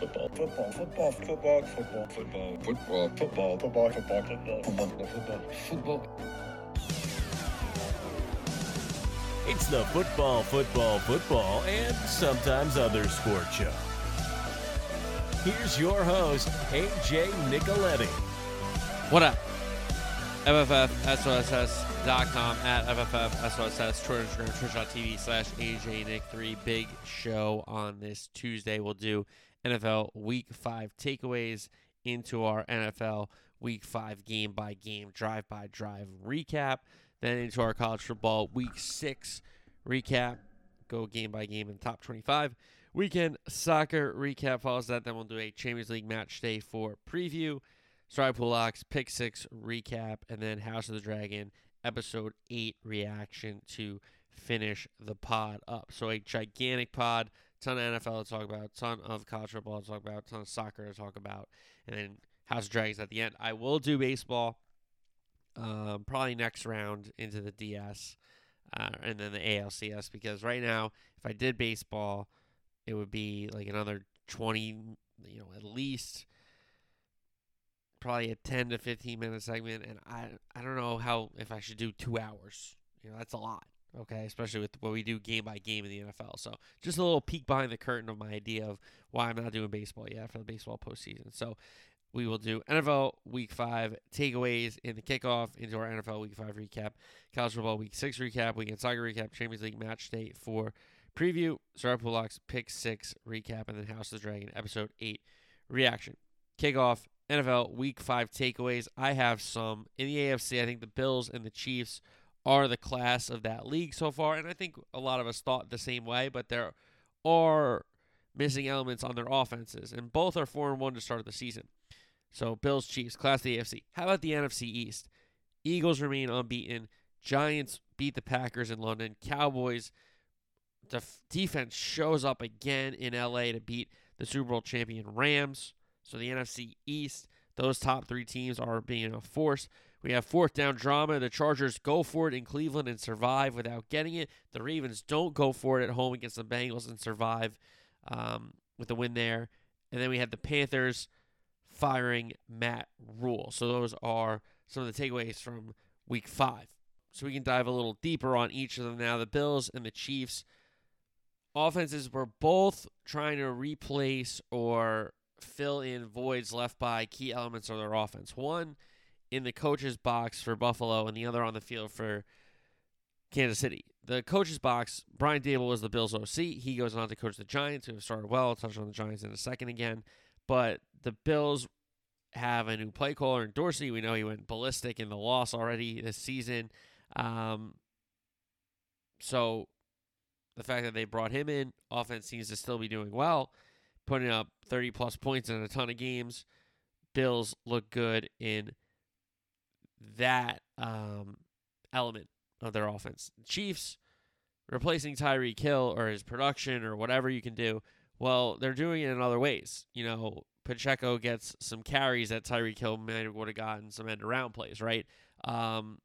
football, football, football, football, football, football, football, football, football, football, football, football, football, football. It's the football, football, football, and sometimes other sport show. Here's your host, AJ Nicoletti. What up? FFFSOSS.com at FFFSOSS, Twitter, Instagram, Twitch.tv slash AJ Nick 3. Big show on this Tuesday. We'll do NFL Week 5 takeaways into our NFL Week 5 game by game, drive by drive recap. Then into our college football Week 6 recap, go game by game in top 25. Weekend soccer recap follows that. Then we'll do a Champions League match day for preview. Stride Pool Locks, Pick Six recap, and then House of the Dragon episode eight reaction to finish the pod up. So a gigantic pod, ton of NFL to talk about, ton of college football to talk about, ton of soccer to talk about, and then House of Dragons at the end. I will do baseball, um, probably next round into the DS, uh, and then the ALCS because right now, if I did baseball, it would be like another twenty, you know, at least probably a 10 to 15 minute segment and I I don't know how if I should do 2 hours. You know, that's a lot. Okay, especially with what we do game by game in the NFL. So, just a little peek behind the curtain of my idea of why I'm not doing baseball yet for the baseball postseason. So, we will do NFL Week 5 takeaways in the kickoff into our NFL Week 5 recap, college football Week 6 recap, weekend soccer recap, Champions League match day for preview, Star Locks Pick 6 recap, and then House of the Dragon Episode 8 reaction. Kickoff NFL Week 5 takeaways. I have some. In the AFC, I think the Bills and the Chiefs are the class of that league so far. And I think a lot of us thought the same way, but there are missing elements on their offenses. And both are 4 and 1 to start the season. So Bills, Chiefs, class of the AFC. How about the NFC East? Eagles remain unbeaten. Giants beat the Packers in London. Cowboys def- defense shows up again in LA to beat the Super Bowl champion Rams. So the NFC East, those top three teams are being a force. We have fourth down drama. The Chargers go for it in Cleveland and survive without getting it. The Ravens don't go for it at home against the Bengals and survive um, with the win there. And then we have the Panthers firing Matt Rhule. So those are some of the takeaways from week five. So we can dive a little deeper on each of them now. The Bills and the Chiefs offenses were both trying to replace or fill in voids left by key elements of their offense. One in the coach's box for Buffalo and the other on the field for Kansas City. The coach's box, Brian Daboll was the Bills OC. He goes on to coach the Giants, who have started well. I'll touch on the Giants in a second again. But the Bills have a new play caller in Dorsey. We know he went ballistic in the loss already this season. Um, so the fact that they brought him in, offense seems to still be doing well, putting up 30 plus points in a ton of games. Bills look good in that um, element of their offense. Chiefs replacing Tyreek Hill or his production or whatever you can do. Well, they're doing it in other ways. You know, Pacheco gets some carries that Tyreek Hill might would have gotten some end around plays, right? Um,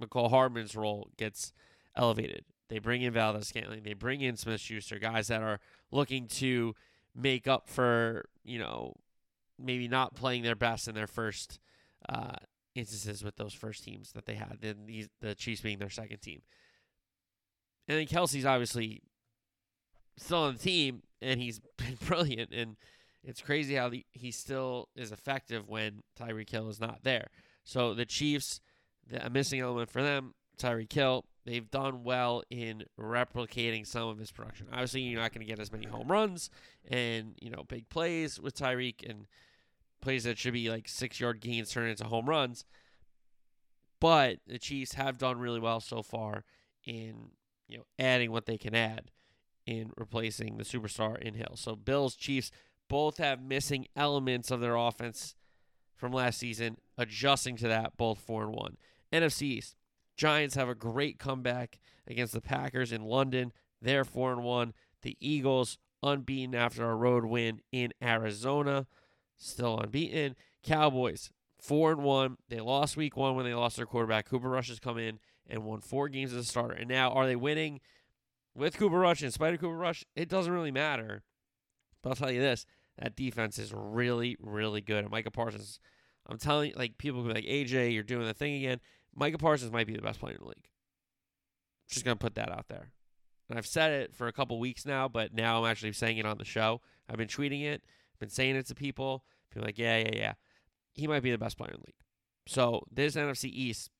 Mecole Hardman's role gets elevated. They bring in Valdes-Scantling. They bring in Smith Schuster, guys that are looking to make up for, you know, maybe not playing their best in their first uh, instances with those first teams that they had. Then these, the Chiefs being their second team. And then Kelce's obviously still on the team, and he's been brilliant. And it's crazy how the, he still is effective when Tyreek Hill is not there. So the Chiefs, the, a missing element for them, Tyreek Hill, they've done well in replicating some of his production. Obviously, you're not going to get as many home runs and you know big plays with Tyreek and plays that should be like six yard gains turn into home runs. But the Chiefs have done really well so far in you know adding what they can add in replacing the superstar in Hill. So Bills, Chiefs both have missing elements of their offense from last season, adjusting to that both four and one. NFC East. Giants have a great comeback against the Packers in London. They're 4 and 1. The Eagles unbeaten after a road win in Arizona, still unbeaten. Cowboys 4 and 1. They lost week 1 when they lost their quarterback. Cooper Rush has come in and won 4 games as a starter. And now are they winning with Cooper Rush in spite of Cooper Rush? It doesn't really matter. But I'll tell you this, That defense is really, really good. And Micah Parsons, I'm telling you, like people be like, AJ, you're doing the thing again. Micah Parsons might be the best player in the league. Just gonna put that out there. And I've said it for a couple weeks now, but now I'm actually saying it on the show. I've been tweeting it, been saying it to people. People like, yeah, yeah, yeah. He might be the best player in the league. So this NFC East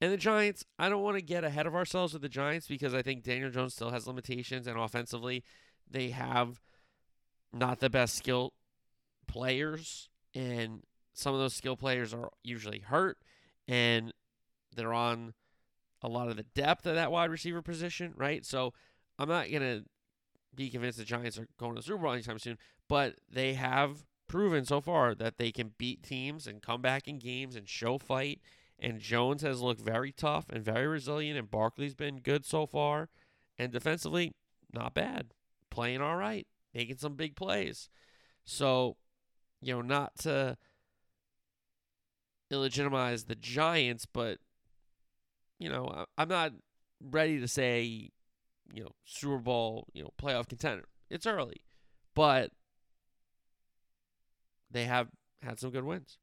and the Giants, I don't want to get ahead of ourselves with the Giants because I think Daniel Jones still has limitations, and offensively, they have not the best skill players, and some of those skill players are usually hurt, and they're on a lot of the depth of that wide receiver position, right? So I'm not gonna be convinced the Giants are going to the Super Bowl anytime soon, but they have proven so far that they can beat teams and come back in games and show fight. And Jones has looked very tough and very resilient, and Barkley's been good so far. And defensively, not bad, playing all right, making some big plays. So, you know, not to illegitimize the Giants, but you know, I'm not ready to say, you know, Super Bowl, you know, playoff contender. It's early, but they have had some good wins.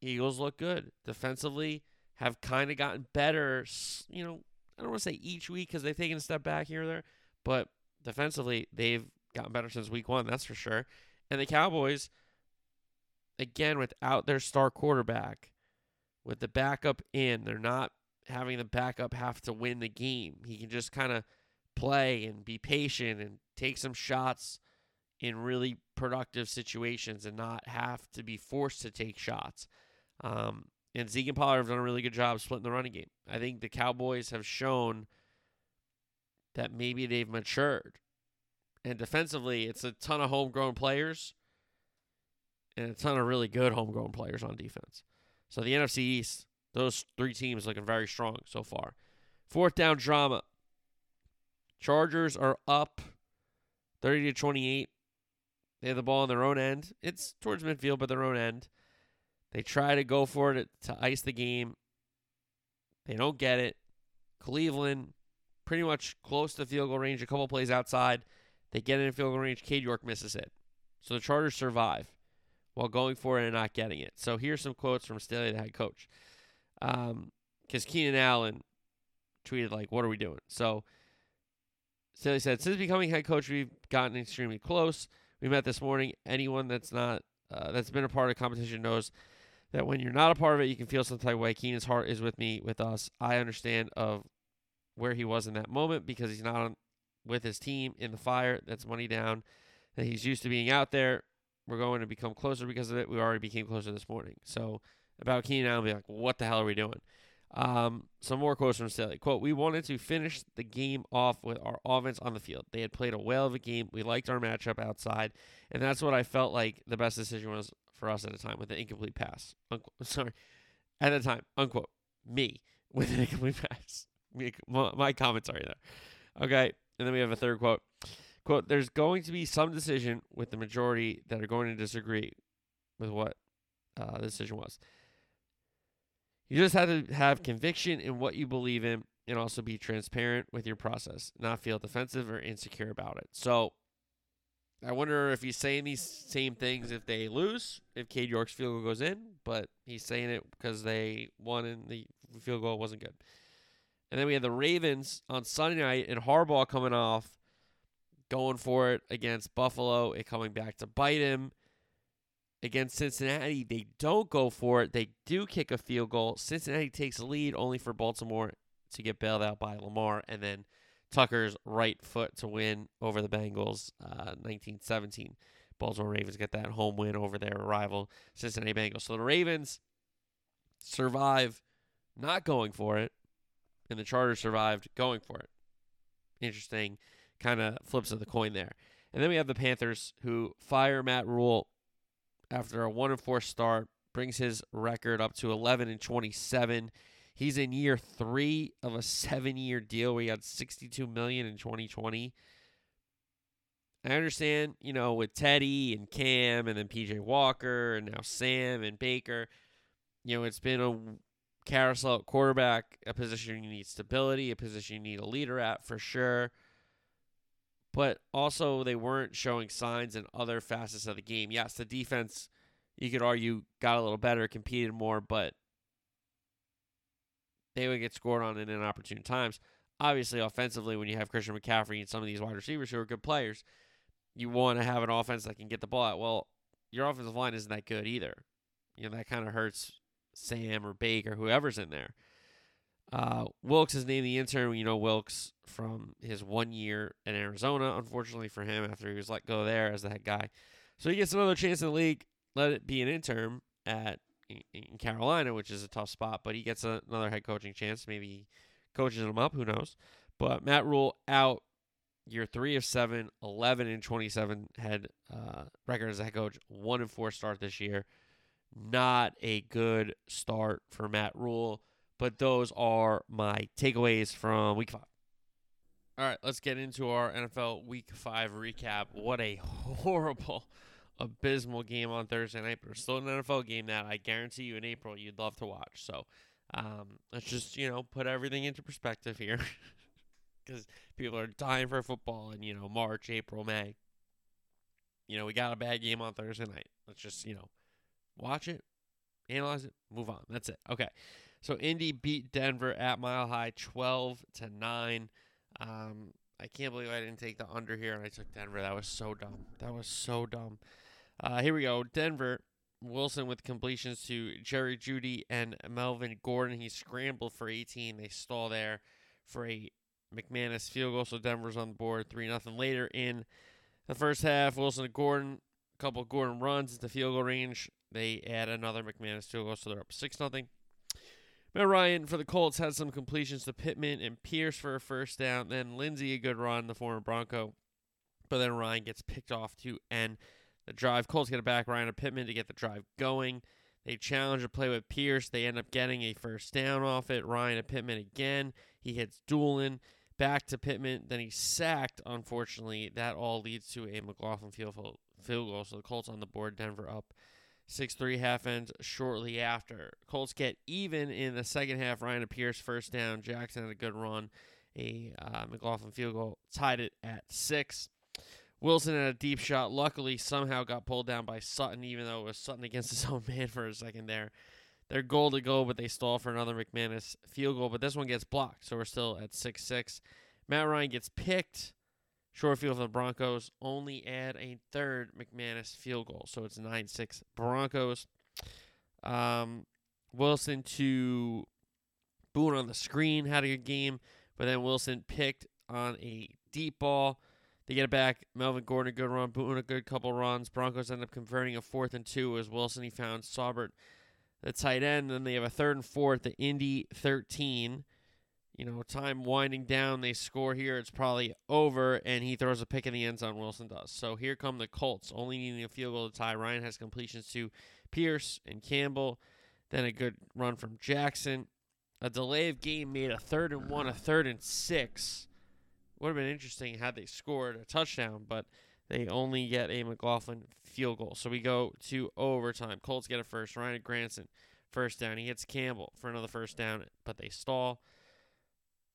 Eagles look good defensively. Have kind of gotten better. You know, I don't want to say each week because they've taken a step back here or there, but defensively they've gotten better since week one. That's for sure. And the Cowboys, again, without their star quarterback, with the backup in, they're not having the backup have to win the game. He can just kind of play and be patient and take some shots in really productive situations and not have to be forced to take shots. Um, and Zeke and Pollard have done a really good job splitting the running game. I think the Cowboys have shown that maybe they've matured. And defensively, it's a ton of homegrown players and a ton of really good homegrown players on defense. So the NFC East, those three teams looking very strong so far. Fourth down drama. Chargers are up 30 to 28. They have the ball on their own end. It's towards midfield, but their own end. They try to go for it to ice the game. They don't get it. Cleveland, pretty much close to field goal range, a couple plays outside. They get in field goal range. Cade York misses it. So the Chargers survive while going for it and not getting it. So here's some quotes from Staley, the head coach. Because um, Keenan Allen tweeted, like, what are we doing? So Staley said, since becoming head coach, we've gotten extremely close. We met this morning. Anyone that's not uh, that's been a part of competition knows that when you're not a part of it, you can feel some type of way. Keenan's heart is with me, with us. I understand of where he was in that moment because he's not on, with his team in the fire. That's money down. That he's used to being out there. We're going to become closer because of it. We already became closer this morning. So about Keenan, I'll be like, what the hell are we doing? Um, some more quotes from Staley. Quote, we wanted to finish the game off with our offense on the field. They had played a whale of a game. We liked our matchup outside. And that's what I felt like the best decision was for us at the time with an incomplete pass. Unquote. Sorry. At the time, unquote. Me with an incomplete pass. my, commentary there. Okay. And then we have a third quote. Quote, there's going to be some decision with the majority that are going to disagree with what uh, the decision was. You just have to have conviction in what you believe in and also be transparent with your process, not feel defensive or insecure about it. So I wonder if he's saying these same things if they lose, if Cade York's field goal goes in, but he's saying it because they won and the field goal wasn't good. And then we had the Ravens on Sunday night and Harbaugh coming off, going for it against Buffalo, it coming back to bite him. Against Cincinnati, they don't go for it. They do kick a field goal. Cincinnati takes a lead only for Baltimore to get bailed out by Lamar. And then Tucker's right foot to win over the Bengals, uh, 1917. Baltimore Ravens get that home win over their rival Cincinnati Bengals. So the Ravens survive not going for it, and the Chargers survived going for it. Interesting kind of flips of the coin there. And then we have the Panthers who fire Matt Rhule after a 1 and 4 start, brings his record up to 11 and 27. He's in year three of a seven-year deal. We got 62 million in 2020. I understand, you know, with Teddy and Cam and then PJ Walker and now Sam and Baker, you know, it's been a carousel quarterback, a position you need stability, a position you need a leader at for sure. But also they weren't showing signs in other facets of the game. Yes, the defense, you could argue, got a little better, competed more, but they would get scored on in inopportune times. Obviously, offensively, when you have Christian McCaffrey and some of these wide receivers who are good players, you want to have an offense that can get the ball out. Well, your offensive line isn't that good either. You know, that kind of hurts Sam or Baker, or whoever's in there. Uh, Wilks is named the intern. You know Wilks from his one year in Arizona. Unfortunately for him, after he was let go there as the head guy, so he gets another chance in the league. Let it be an intern at in Carolina, which is a tough spot, but he gets a, another head coaching chance. Maybe coaches him up. Who knows? But Matt Rhule out year three of seven, 11 and 27 head uh, record as a head coach, one and four start this year. Not a good start for Matt Rhule, but those are my takeaways from week five. All right, let's get into our NFL week five recap. What a horrible, abysmal game on Thursday night, but still an NFL game that I guarantee you in April you'd love to watch. So um, let's just, you know, put everything into perspective here. because people are dying for football in you know March, April, May. You know, we got a bad game on Thursday night. Let's just you know watch it, analyze it, move on. That's it. Okay. So Indy beat Denver at Mile High, twelve to nine. Um, I can't believe I didn't take the under here and I took Denver. That was so dumb. That was so dumb. Uh, here we go. Denver Wilson with completions to Jerry Jeudy and Melvin Gordon. He scrambled for 18. They stall there for a McManus field goal, so Denver's on the board, three nothing. Later in the first half, Wilson and Gordon, a couple Gordon runs the field goal range. They add another McManus field goal, so they're up six nothing. Matt Ryan for the Colts had some completions to Pittman and Pierce for a first down. Then Lindsey, a good run, the former Bronco, but then Ryan gets picked off to end the drive. Colts get it back Ryan and Pittman to get the drive going. They challenge a play with Pierce. They end up getting a first down off it. Ryan and Pittman again. He hits Dulin back to Pittman. Then he's sacked, unfortunately. That all leads to a McLaughlin field, field goal. So the Colts on the board, Denver up 6 3 half ends shortly after. Colts get even in the second half. Ryan Pierce first down. Jackson had a good run. A uh, McLaughlin field goal tied it at six. Wilson had a deep shot. Luckily, somehow got pulled down by Sutton, even though it was Sutton against his own man for a second there. They're goal to go, but they stall for another McManus field goal. But this one gets blocked, so we're still at 6 6. Matt Ryan gets picked. Short field for the Broncos. Only add a third McManus field goal, so it's 9 6 Broncos. Um, Wilson to Boone on the screen had a good game, but then Wilson picked on a deep ball. They get it back. Melvin Gordon, a good run. Boone, a good couple runs. Broncos end up converting a fourth and two as Wilson. He found Saubert the tight end. Then they have a third and fourth, the Indy 13. You know, time winding down. They score here. It's probably over, and he throws a pick in the end zone. Wilson does. So here come the Colts, only needing a field goal to tie. Ryan has completions to Pierce and Campbell. Then a good run from Jackson. A delay of game made a third and one, a third and six. Would have been interesting had they scored a touchdown, but they only get a McLaughlin field goal. So we go to overtime. Colts get a first. Ryan Granson, first down. He hits Campbell for another first down, but they stall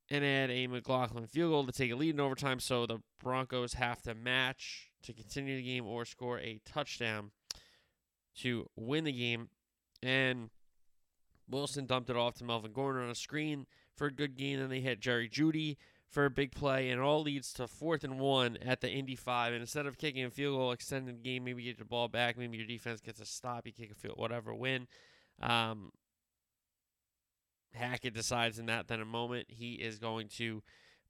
and add a McLaughlin field goal to take a lead in overtime. So the Broncos have to match to continue the game or score a touchdown to win the game. And Wilson dumped it off to Melvin Gordon on a screen for a good gain. Then they hit Jerry Jeudy for a big play, and it all leads to fourth and one at the Indy five. And instead of kicking a field goal, extending the game, maybe get the ball back, maybe your defense gets a stop, you kick a field, whatever, win. Um, Hackett decides in that then a moment he is going to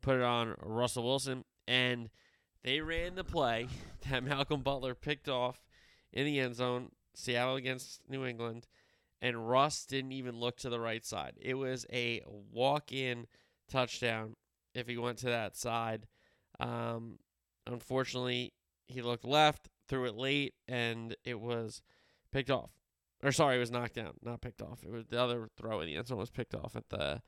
put it on Russell Wilson, and they ran the play that Malcolm Butler picked off in the end zone, Seattle against New England, and Russ didn't even look to the right side. It was a walk-in touchdown if he went to that side. Um, unfortunately, he looked left, threw it late, and it was picked off. Or sorry, it was knocked down, not picked off. It was the other throw in the end zone was picked off at the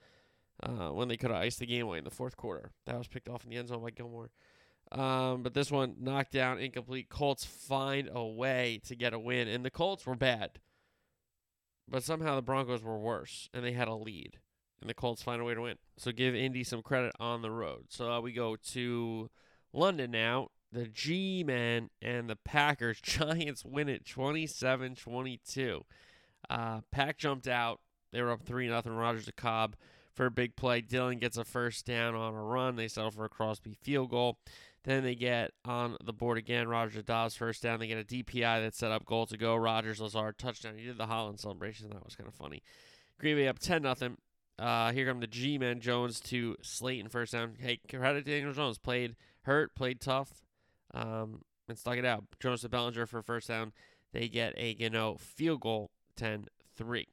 uh, when they could have iced the game away in the fourth quarter. That was picked off in the end zone by Gilmore. Um, but this one knocked down, incomplete. Colts find a way to get a win, and the Colts were bad, but somehow the Broncos were worse, and they had a lead and the Colts find a way to win. So give Indy some credit on the road. So uh, we go to London now. The G Men and the Packers. Giants win it 27 22. Uh, Pack jumped out. They were up 3 0. Rodgers to Cobb for a big play. Dillon gets a first down on a run. They settle for a Crosby field goal. Then they get on the board again. Rodgers Doubs first down. They get a DPI that set up goal to go. Rodgers Lazard touchdown. He did the Haaland celebration. That was kind of funny. Green Bay up 10 nothing. Uh, here come the G men. Jones to Slayton first down. Hey, credit Daniel Jones. Played hurt, played tough, um, and stuck it out. Jones to Bellinger for first down. They get a Gano field goal 10 3.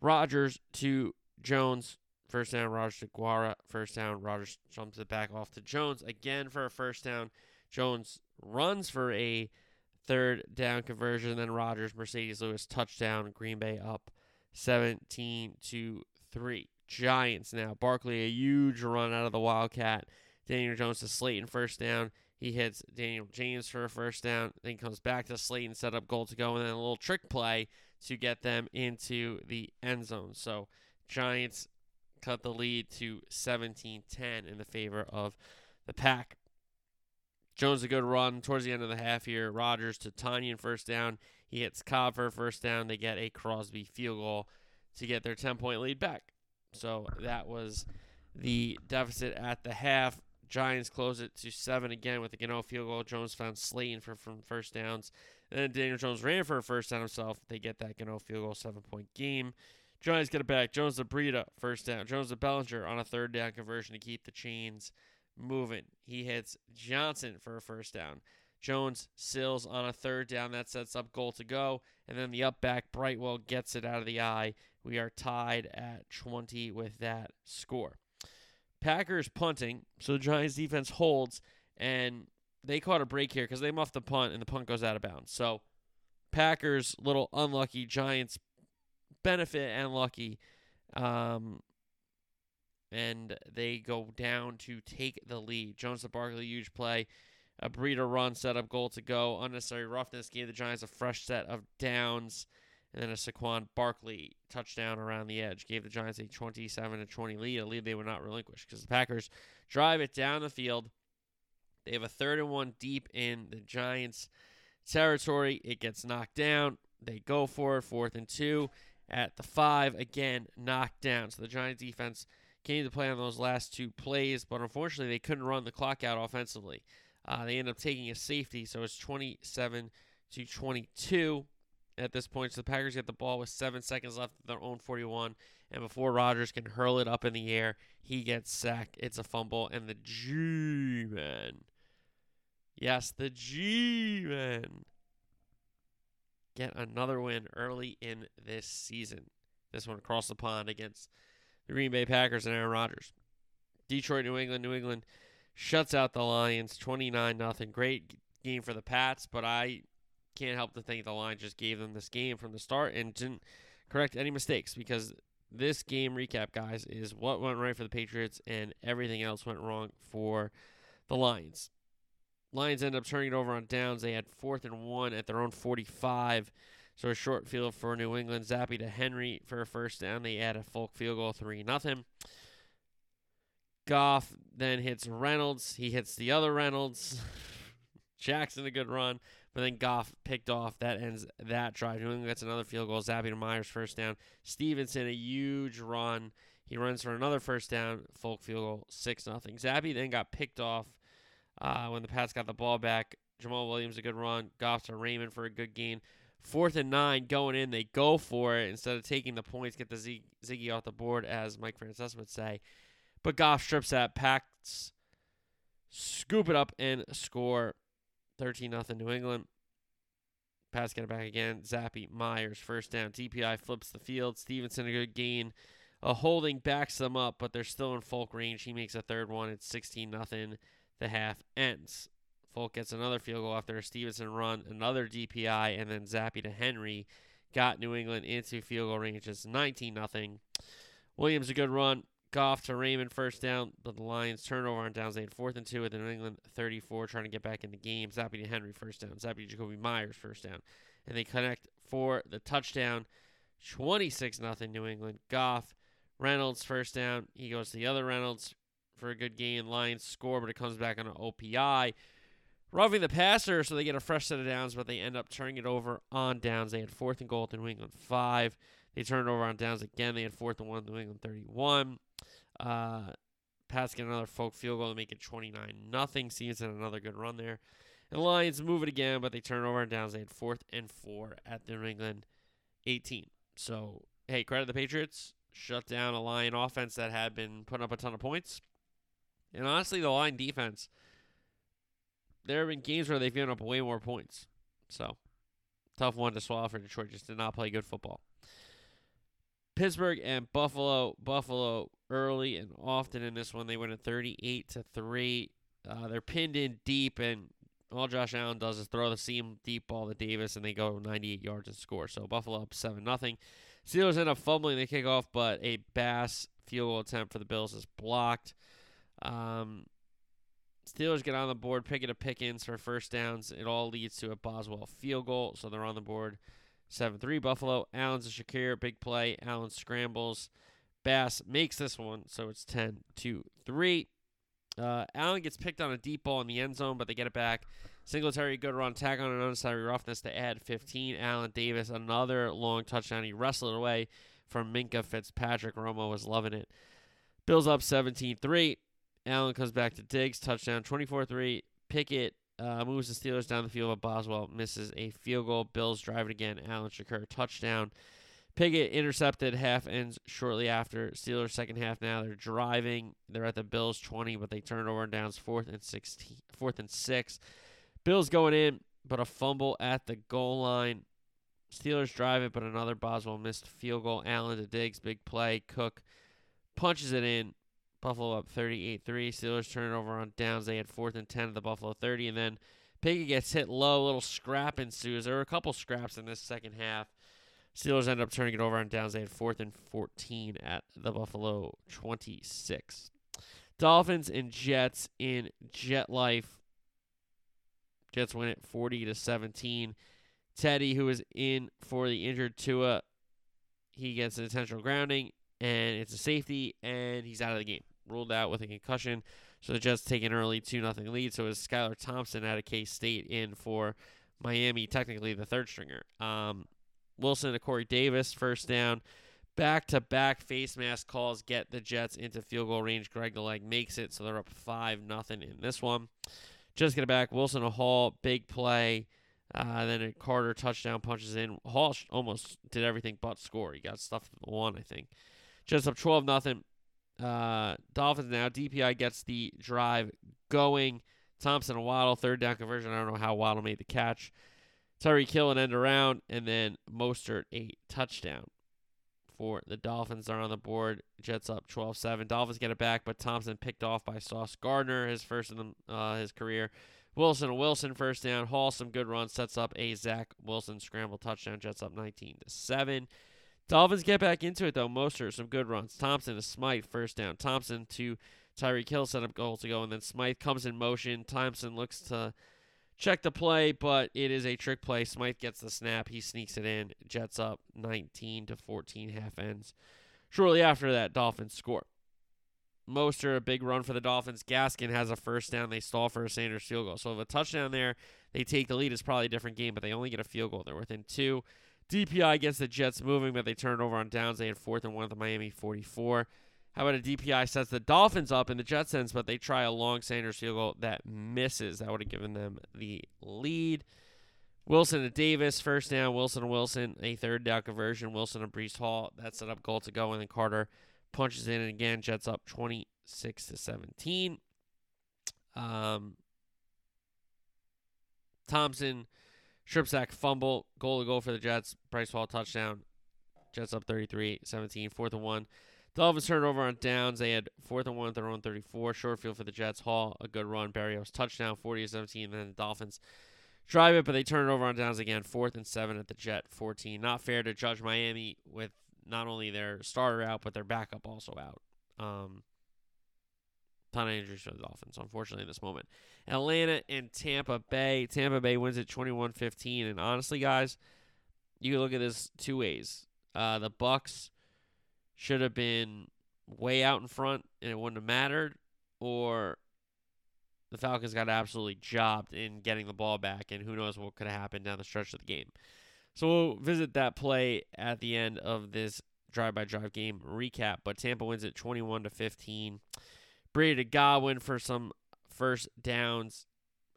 Rodgers to Jones First down, Rodgers to Guara. First down, Rodgers jumps it back off to Jones again for a first down. Jones runs for a third down conversion. Then Rodgers, Marcedes Lewis touchdown. Green Bay up 17 to 3. Giants now. Barkley, a huge run out of the Wildcat. Daniel Jones to Slayton, first down. He hits Daniel James for a first down, then comes back to Slayton, set up goal to go, and then a little trick play to get them into the end zone. So Giants cut the lead to 17 10 in the favor of the Pack. Jones a good run towards the end of the half here. Rodgers to Tonyan first down. He hits Cobb for first down. They get a Crosby field goal to get their 10 point lead back. So that was the deficit at the half. Giants close it to seven again with a Gano field goal. Jones found Slayton for from first downs. And then Daniel Jones ran for a first down himself. They get that Gano field goal, seven point game. Giants get it back. Jones to Breida, first down. Jones to Bellinger on a third down conversion to keep the chains moving. He hits Johnson for a first down. Jones Sills on a third down. That sets up goal to go. And then the up back, Brightwell gets it out of the eye. We are tied at 20 with that score. Packers punting. So the Giants defense holds. And they caught a break here because they muffed the punt and the punt goes out of bounds. So Packers, little unlucky. Giants benefit and lucky. Um, and they go down to take the lead. Jones to Barkley, huge play. A Breida run, set up goal to go. Unnecessary roughness gave the Giants a fresh set of downs. And then a Saquon Barkley touchdown around the edge gave the Giants a 27 to 20 lead, a lead they would not relinquish because the Packers drive it down the field. They have a third and one deep in the Giants' territory. It gets knocked down. They go for it, fourth and two at the five. Again, knocked down. So the Giants defense came to play on those last two plays, but unfortunately they couldn't run the clock out offensively. Uh, they end up taking a safety, so it's 27 to 22 at this point. So the Packers get the ball with seven seconds left at their own 41, and before Rodgers can hurl it up in the air, he gets sacked. It's a fumble, and the G-men, yes, the G-men get another win early in this season. This one across the pond against the Green Bay Packers and Aaron Rodgers. Detroit, New England, New England shuts out the Lions 29 nothing. Great game for the Pats, but I can't help to think the Lions just gave them this game from the start and didn't correct any mistakes because this game recap, guys, is what went right for the Patriots and everything else went wrong for the Lions. Lions end up turning it over on downs. They had fourth and one at their own 45. So a short field for New England. Zappe to Henry for a first down. They add a Folk field goal, 3 nothing. Goff then hits Reynolds. He hits the other Reynolds. Jackson a good run, but then Goff picked off. That ends that drive. New England gets another field goal. Zappe to Meyers first down. Stevenson a huge run. He runs for another first down. Folk field goal, six nothing. Zappe then got picked off uh, when the Pats got the ball back. Jamal Williams a good run. Goff to Raymond for a good gain. Fourth and nine going in, they go for it instead of taking the points, get the Z- Ziggy off the board, as Mike Francesa would say. But Goff strips that, Pats scoop it up and score 13 nothing New England. Pats get it back again. Zappe Meyers, first down. DPI flips the field. Stevenson, a good gain. A holding backs them up, but they're still in Folk range. He makes a third one. It's 16 nothing the half ends. Folk gets another field goal after a Stevenson run, another DPI, and then Zappe to Henry got New England into field goal range. It's 19 nothing. Williams a good run. Goff to Raymond first down, but the Lions turnover on downs. They had fourth and two with New England 34 trying to get back in the game. Zappe to Henry first down. Zappe to Jakobi Meyers first down. And they connect for the touchdown. 26 nothing New England. Goff, Reynolds first down. He goes to the other Reynolds for a good gain. Lions score, but it comes back on an OPI. Roughing the passer, so they get a fresh set of downs, but they end up turning it over on downs. They had fourth and goal at New England five. They turned it over on downs again. They had fourth and one New England 31. Uh, Pats get another Folk field goal to make it 29 nothing. Seems in another good run there. And the Lions move it again, but they turn over on downs. They had fourth and four at the New England 18. So, hey, credit to the Patriots. Shut down a Lion offense that had been putting up a ton of points. And honestly, the Lion defense – there have been games where they've given up way more points. So, tough one to swallow for Detroit. Just did not play good football. Pittsburgh and Buffalo. Buffalo early and often in this one they win at 38 to three. Uh, they're pinned in deep, and all Josh Allen does is throw the seam deep ball to Davis, and they go 98 yards and score. So Buffalo up seven nothing. Steelers end up fumbling the kickoff, but a Bass field goal attempt for the Bills is blocked. Um, Steelers get on the board, picking a Pickens for first downs. It all leads to a Boswell field goal, so they're on the board. 7 3 Buffalo. Allen's a Shakir, big play. Allen scrambles. Bass makes this one, so it's 10 2 3. Uh, Allen gets picked on a deep ball in the end zone, but they get it back. Singletary, good run, tag on an unnecessary roughness to add 15. Allen Davis, another long touchdown. He wrestled away from Minkah Fitzpatrick. Romo was loving it. Bills up 17 3. Allen comes back to Diggs, touchdown, 24-3. Pickett uh, moves the Steelers down the field, but Boswell misses a field goal. Bills drive it again. Allen Shakir, touchdown. Pickett intercepted half ends shortly after. Steelers second half now. They're driving. They're at the Bills 20, but they turn it over and downs fourth and 16, fourth and six. Bills going in, but a fumble at the goal line. Steelers drive it, but another Boswell missed field goal. Allen to Diggs, big play. Cook punches it in. Buffalo up 38 3. Steelers turn it over on downs. They had fourth and 10 at the Buffalo 30. And then Piggy gets hit low. A little scrap ensues. There were a couple scraps in this second half. Steelers end up turning it over on downs. They had fourth and 14 at the Buffalo 26. Dolphins and Jets in Jet Life. Jets win it 40 to 17. Teddy, who is in for the injured Tua, he gets an intentional grounding, and it's a safety, and he's out of the game ruled out with a concussion. So the Jets take an early 2 0 lead. So it was Skylar Thompson out of K State in for Miami, technically the third stringer. Um, Wilson to Corey Davis, first down. Back to back face mask calls get the Jets into field goal range. Greg the leg makes it, so they're up 5 nothing in this one. Just get it back. Wilson to Hall, big play. Uh, then a Carter touchdown punches in. Hall almost did everything but score. He got stuffed the one, I think. Just up 12 nothing. Uh, Dolphins now. DPI gets the drive going. Thompson and Waddle, third down conversion. I don't know how Waddle made the catch. Tyreek Hill an end around, and then Mostert a touchdown for the Dolphins. Are on the board. Jets up 12-7. Dolphins get it back, but Thompson picked off by Sauce Gardner, his first in the, uh, his career. Wilson Wilson first down. Hall some good runs sets up a Zach Wilson scramble touchdown. Jets up 19 to seven. Dolphins get back into it though. Mostert some good runs. Thompson to Smythe first down. Thompson to Tyreek Hill set up goal to go, and then Smythe comes in motion. Thompson looks to check the play, but it is a trick play. Smythe gets the snap. He sneaks it in. Jets up 19 to 14 half ends. Shortly after that, Dolphins score. Mostert, a big run for the Dolphins. Gaskin has a first down. They stall for a Sanders field goal. So if a touchdown there, they take the lead. It's probably a different game, but they only get a field goal. They're within two. DPI gets the Jets moving, but they turn it over on downs. They had fourth and one at the Miami 44. How about a DPI sets the Dolphins up in the Jets ends, but they try a long Sanders field goal that misses. That would have given them the lead. Wilson to Davis, first down. Wilson to Wilson, a third down conversion. Wilson to Breece Hall. That set up goal to go, and then Carter punches in, and again, Jets up 26 to 17. Um, Thompson Strip sack, fumble, goal to go for the Jets. Breece Hall touchdown. Jets up 33 17, fourth and one. Dolphins turned over on downs. They had fourth and one at their own 34. Short field for the Jets. Hall, a good run. Barrios touchdown, 40 17. Then the Dolphins drive it, but they turn it over on downs again. Fourth and seven at the Jet 14. Not fair to judge Miami with not only their starter out, but their backup also out. Um, ton of injuries for the Dolphins, unfortunately, in this moment. Atlanta and Tampa Bay. Tampa Bay wins at 21 15. And honestly, guys, you can look at this two ways. Uh, the Bucks should have been way out in front and it wouldn't have mattered. or the Falcons got absolutely jobbed in getting the ball back, and who knows what could have happened down the stretch of the game. So we'll visit that play at the end of this drive-by-drive game recap. But Tampa wins it 21 to 15. Brady to Godwin for some first downs.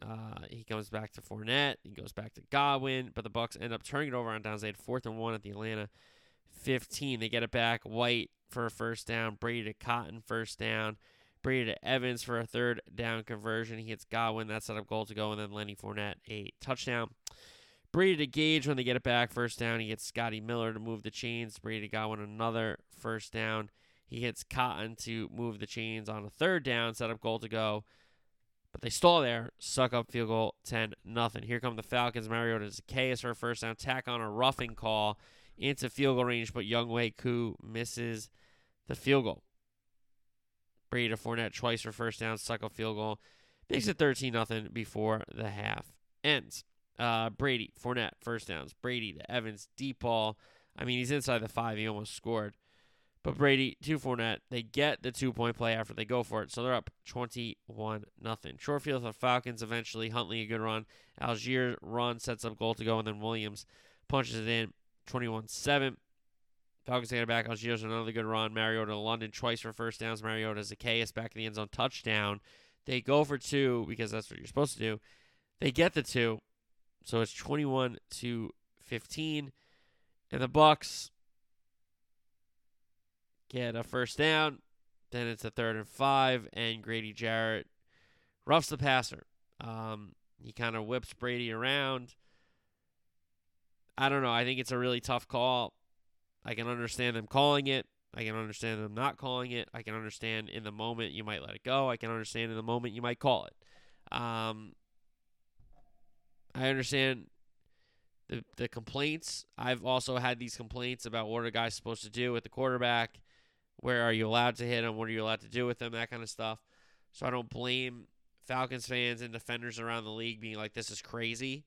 Uh, he comes back to Fournette. He goes back to Godwin, but the Bucks end up turning it over on downs. They had fourth and one at the Atlanta 15. They get it back. White for a first down. Brady to Cotton first down. Brady to Evans for a third down conversion. He hits Godwin. That set up goal to go, and then Lenny Fournette a touchdown. Brady to Gage when they get it back. First down. He gets Scotty Miller to move the chains. Brady to Godwin another first down. He hits Cotton to move the chains on a third down. Set up goal to go. But they stall there. Succop field goal 10 nothing. Here come the Falcons. Mariota Zaccheaus for a first down. Tack on a roughing call into field goal range, but Younghoe Koo misses the field goal. Brady to Fournette twice for first down. Succop field goal. Makes it 13 nothing before the half ends. Uh, Brady, Fournette, first downs. Brady to Evans, deep ball. I mean, he's inside the five. He almost scored. But Brady to Fournette, they get the two point play after they go for it, so they're up twenty one nothing. Short field for the Falcons. Eventually, Huntley a good run. Allgeier run sets up goal to go, and then Williams punches it in. 21-7. Falcons take it back. Allgeier's another good run. Mariota to London twice for first downs. Mariota Zaccheaus back in the end zone touchdown. They go for two because that's what you're supposed to do. They get the two, so it's 21 to 15. And the Bucks get a first down. Then it's a third and five, and Grady Jarrett roughs the passer. Um, he kind of whips Brady around. I don't know. I think it's a really tough call. I can understand them calling it. I can understand them not calling it. I can understand in the moment you might let it go. I can understand in the moment you might call it. Um, I understand the the complaints. I've also had these complaints about what a guys supposed to do with the quarterback. Where are you allowed to hit him? What are you allowed to do with him? That kind of stuff. So I don't blame Falcons fans and defenders around the league being like, this is crazy.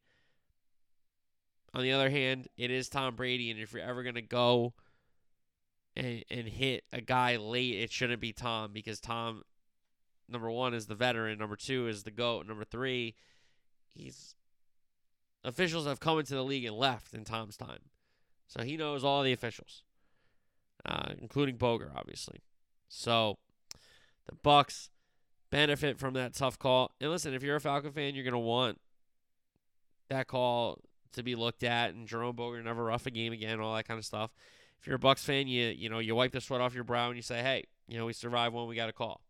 On the other hand, it is Tom Brady, and if you're ever going to go and, and hit a guy late, it shouldn't be Tom because Tom, number one, is the veteran. Number two is the GOAT. Number three, he's. Officials have come into the league and left in Tom's time. So he knows all the officials uh, including Boger, obviously. So the Bucks benefit from that tough call. And listen, if you're a Falcon fan, you're gonna want that call to be looked at, and Jerome Boger never rough a game again, all that kind of stuff. If you're a Bucks fan, you you know you wipe the sweat off your brow and you say, hey, you know we survived one, we got a call.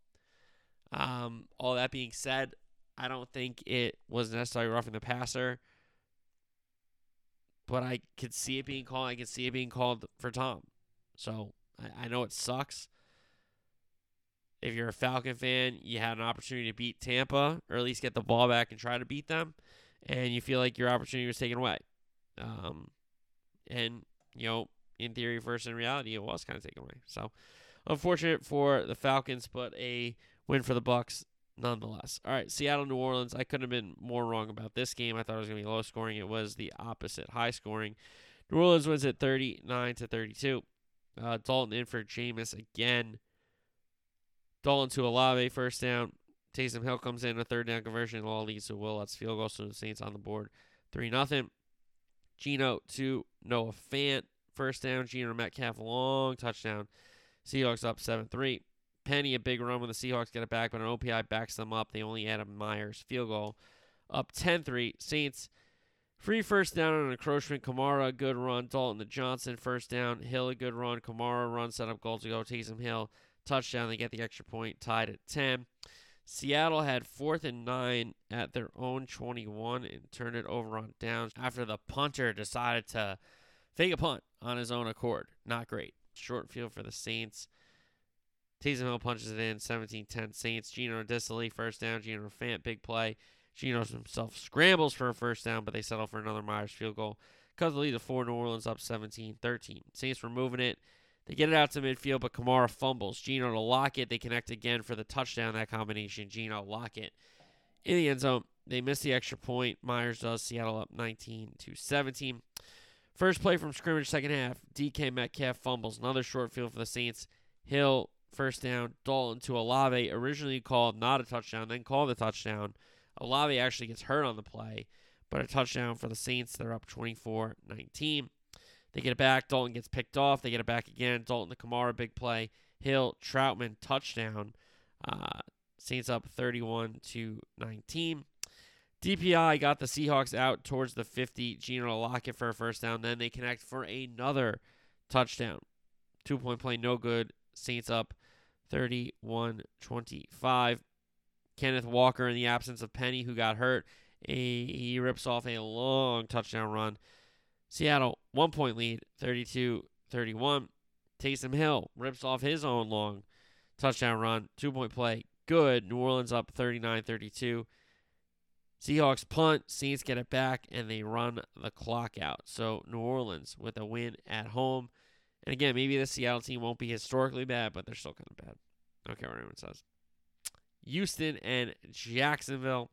Um, all that being said, I don't think it was necessarily roughing the passer, but I could see it being called. I could see it being called for Tom. So I, I know it sucks. If you're a Falcon fan, you had an opportunity to beat Tampa or at least get the ball back and try to beat them, and you feel like your opportunity was taken away. Um, and you know, in theory, versus in reality, it was kind of taken away. So, unfortunate for the Falcons, but a win for the Bucks nonetheless. All right, Seattle, New Orleans. I couldn't have been more wrong about this game. I thought it was going to be low scoring. It was the opposite, high scoring. New Orleans wins at 39 to 32. Uh, Dalton in for Jameis again. Dalton to Olave, first down. Taysom Hill comes in, a third down conversion. All leads to Will. That's field goal. So the Saints on the board. 3 nothing. Geno to Noah Fant, first down. Geno Metcalf, long touchdown. Seahawks up 7 3. Penny, a big run when the Seahawks get it back, but an OPI backs them up. They only add a Myers field goal. Up 10 3. Saints Free first down on encroachment. Kamara, good run. Dalton to Johnson, first down. Hill, a good run. Kamara, run, set up goal to go. Taysom Hill, touchdown. They get the extra point, tied at 10. Seattle had fourth and nine at their own 21 and turned it over on downs after the punter decided to fake a punt on his own accord. Not great. Short field for the Saints. Taysom Hill punches it in 17 10 Saints. Geno Dissly, first down. Geno Fant, big play. Geno himself scrambles for a first down, but they settle for another Myers field goal. Cut the lead to four. New Orleans up 17-13. Saints were moving it. They get it out to midfield, but Kamara fumbles. Geno to Lockett. They connect again for the touchdown. That combination, Geno Lockett in the end zone. They miss the extra point. Myers does. Seattle up 19 to 17. First play from scrimmage, second half. DK Metcalf fumbles. Another short field for the Saints. Hill first down. Dalton to Olave, originally called not a touchdown, then called a touchdown. Olave actually gets hurt on the play, but a touchdown for the Saints. They're up 24 19. They get it back. Dalton gets picked off. They get it back again. Dalton to Kamara, big play. Hill, Trautman touchdown. Uh, Saints up 31 to 19. DPI got the Seahawks out towards the 50. Geno Lockett for a first down. Then they connect for another touchdown. Two point play, no good. Saints up 31 25. Kenneth Walker, in the absence of Penny, who got hurt, a, he rips off a long touchdown run. Seattle, one point lead, 32 31. Taysom Hill rips off his own long touchdown run, two point play, good. New Orleans up 39 32. Seahawks punt, Saints get it back, and they run the clock out. So New Orleans with a win at home. And again, maybe the Seattle team won't be historically bad, but they're still kind of bad. I don't care what anyone says. Houston and Jacksonville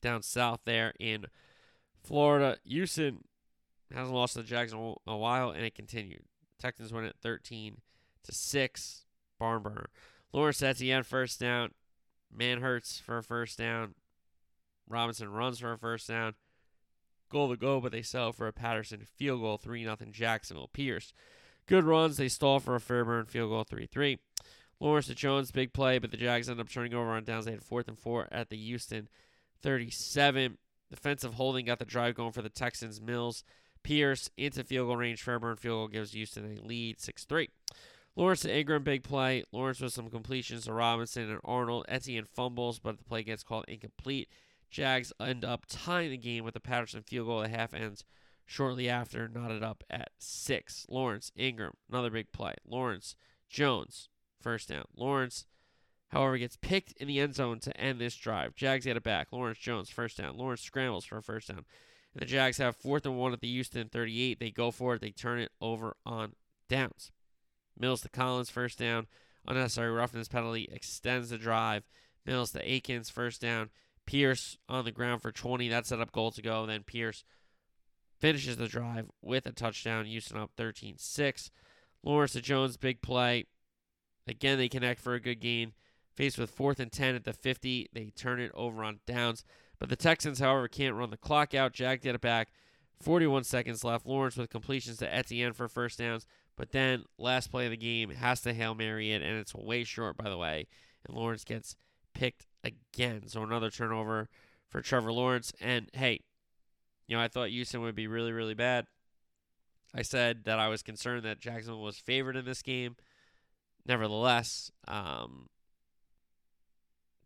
down south there in Florida. Houston hasn't lost to in a while, and it continued. Texans win at 13 to 6. Barn burner. Lawrence Etienne first down. Manhertz for a first down. Robinson runs for a first down. Goal to go, but they sell for a Patterson field goal, 3 0 Jacksonville. Pierce. Good runs. They stall for a Fairbairn field goal, 3 3. Lawrence to Jones, big play, but the Jags end up turning over on downs. They had fourth and four at the Houston 37. Defensive holding got the drive going for the Texans. Mills, Pierce into field goal range. Fairbairn field goal gives Houston a lead 6 3. Lawrence to Ingram, big play. Lawrence with some completions to Robinson and Arnold. Etienne fumbles, but the play gets called incomplete. Jags end up tying the game with the Patterson field goal at half ends shortly after, knotted up at six. Lawrence, Ingram, another big play. Lawrence, Jones, first down. Lawrence, however, gets picked in the end zone to end this drive. Jags get it back. Lawrence Jones, first down. Lawrence scrambles for a first down. And the Jags have fourth and one at the Houston 38. They go for it. They turn it over on downs. Mills to Collins, first down. Unnecessary roughness penalty extends the drive. Mills to Akins, first down. Pierce on the ground for 20. That set up goal to go. Then Pierce finishes the drive with a touchdown. Houston up 13 6. Lawrence to Jones, big play. Again, they connect for a good gain. Faced with fourth and 10 at the 50, they turn it over on downs. But the Texans, however, can't run the clock out. Jack get it back. 41 seconds left. Lawrence with completions to Etienne for first downs. But then, last play of the game has to Hail Mary it, and it's way short, by the way. And Lawrence gets picked again. So another turnover for Trevor Lawrence. And hey, you know, I thought Houston would be really, really bad. I said that I was concerned that Jacksonville was favored in this game. Nevertheless, um,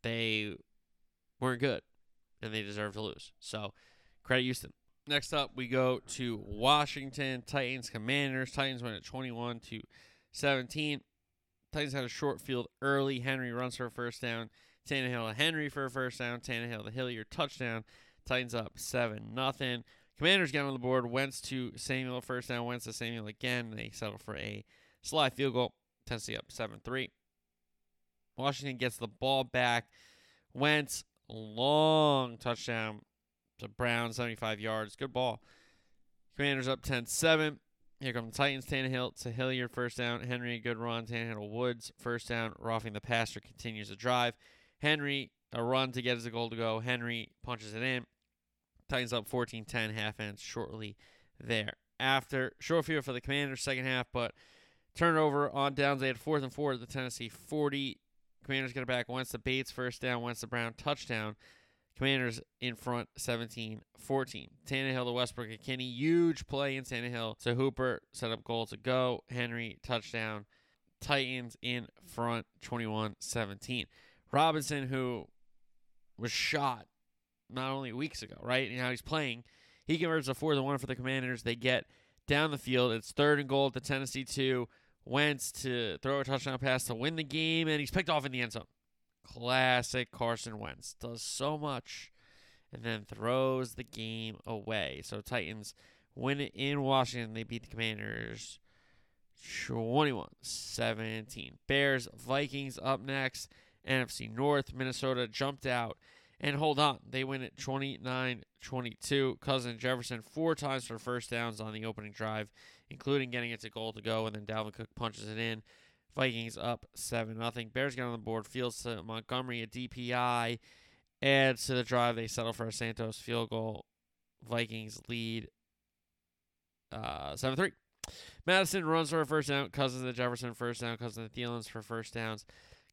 they weren't good and they deserve to lose. So credit Houston. Next up, we go to Washington Titans Commanders. Titans win at 21 to 17. Titans had a short field early. Henry runs for a first down. Tannehill to Henry for a first down. Tannehill to Hilliard touchdown. Titans up seven nothing. Commanders get on the board. Wentz to Samuel first down. Wentz to Samuel again. They settle for a Slye field goal. Tennessee up seven three. Washington gets the ball back. Wentz long touchdown to Brown, 75 yards. Good ball. Commanders up 10 7. Here come the Titans. Tannehill to Hilliard, first down. Henry, good run. Tannehill Woods, first down. Roughing the passer continues the drive. Henry, a run to get his goal to go. Henry punches it in. Titans up 14 10, half ends shortly thereafter. Short field for the Commanders, second half, but turnover on downs. They had fourth and four at the Tennessee 40. Commanders get it back. Wentz the Bates, first down. Wentz the Brown, touchdown. Commanders in front 17 14. Tannehill to Westbrook-Ikhine. Huge play in Tannehill to Hooper. Set up goal to go. Henry, touchdown. Titans in front 21 17. Robinson, who was shot not only weeks ago, right? And now he's playing. He converts a 4 to 1 for the Commanders. They get down the field. It's third and goal at the Tennessee 2. Wentz to throw a touchdown pass to win the game, and he's picked off in the end zone. Classic Carson Wentz. Does so much and then throws the game away. So Titans win it in Washington. They beat the Commanders 21 17. Bears, Vikings up next. NFC North, Minnesota jumped out. And hold on, they win it 29 22. Cousin Jefferson four times for first downs on the opening drive, including getting it to goal to go, and then Dalvin Cook punches it in Vikings up 7 nothing. Bears get on the board. Fields to Montgomery, a DPI. Adds to the drive. They settle for a Santos field goal. Vikings lead uh, 7 3. Madison runs for a first down. Cousins to Jefferson, first down. Cousins to Thielens for first downs.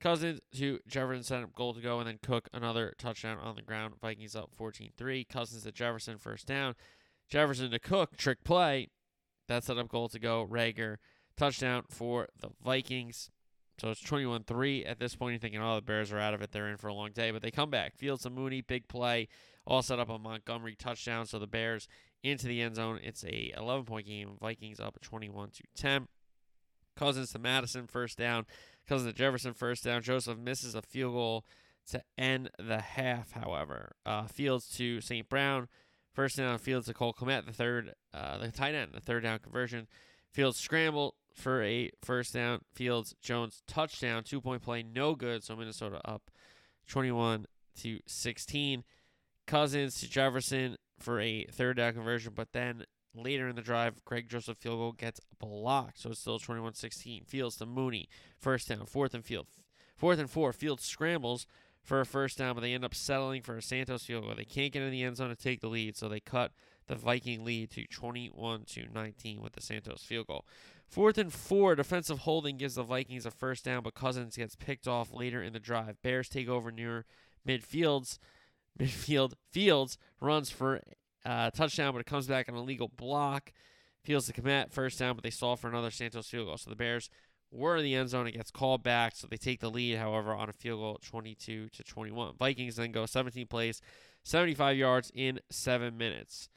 Cousins to Jefferson set up goal to go, and then Cook another touchdown on the ground. Vikings up 14 3. Cousins to Jefferson, first down. Jefferson to Cook, trick play. That set up goal to go. Rager, touchdown for the Vikings. So it's 21 3 at this point. You're thinking, oh, the Bears are out of it. They're in for a long day. But they come back. Fields to Mooney, big play. All set up on Montgomery, touchdown. So the Bears into the end zone. It's a 11 point game. Vikings up 21 to 10. Cousins to Madison, first down. Cousins to Jefferson, first down. Joseph misses a field goal to end the half, however. Uh, Fields to St. Brown, first down. Fields to Cole Kmet, the third, uh, the tight end, the third down conversion. Fields scramble for a first down. Fields Jones touchdown, two point play, no good. So Minnesota up 21 to 16. Cousins to Jefferson for a third down conversion, but then later in the drive, Greg Joseph field goal gets blocked, so it's still 21-16. Fields to Mooney, first down, fourth and field, fourth and four. Fields scrambles for a first down, but they end up settling for a Santos field goal. They can't get in the end zone to take the lead, so they cut the Viking lead to 21 to 19 with the Santos field goal. Fourth and four, defensive holding gives the Vikings a first down, but Cousins gets picked off later in the drive. Bears take over near midfields midfield. Fields runs for uh, touchdown, but it comes back on an illegal block. Fields to Kmet first down, but they stall for another Santos field goal. So the Bears were in the end zone. It gets called back, so they take the lead. However, on a field goal, 22 to 21. Vikings then go 17 plays, 75 yards in seven minutes.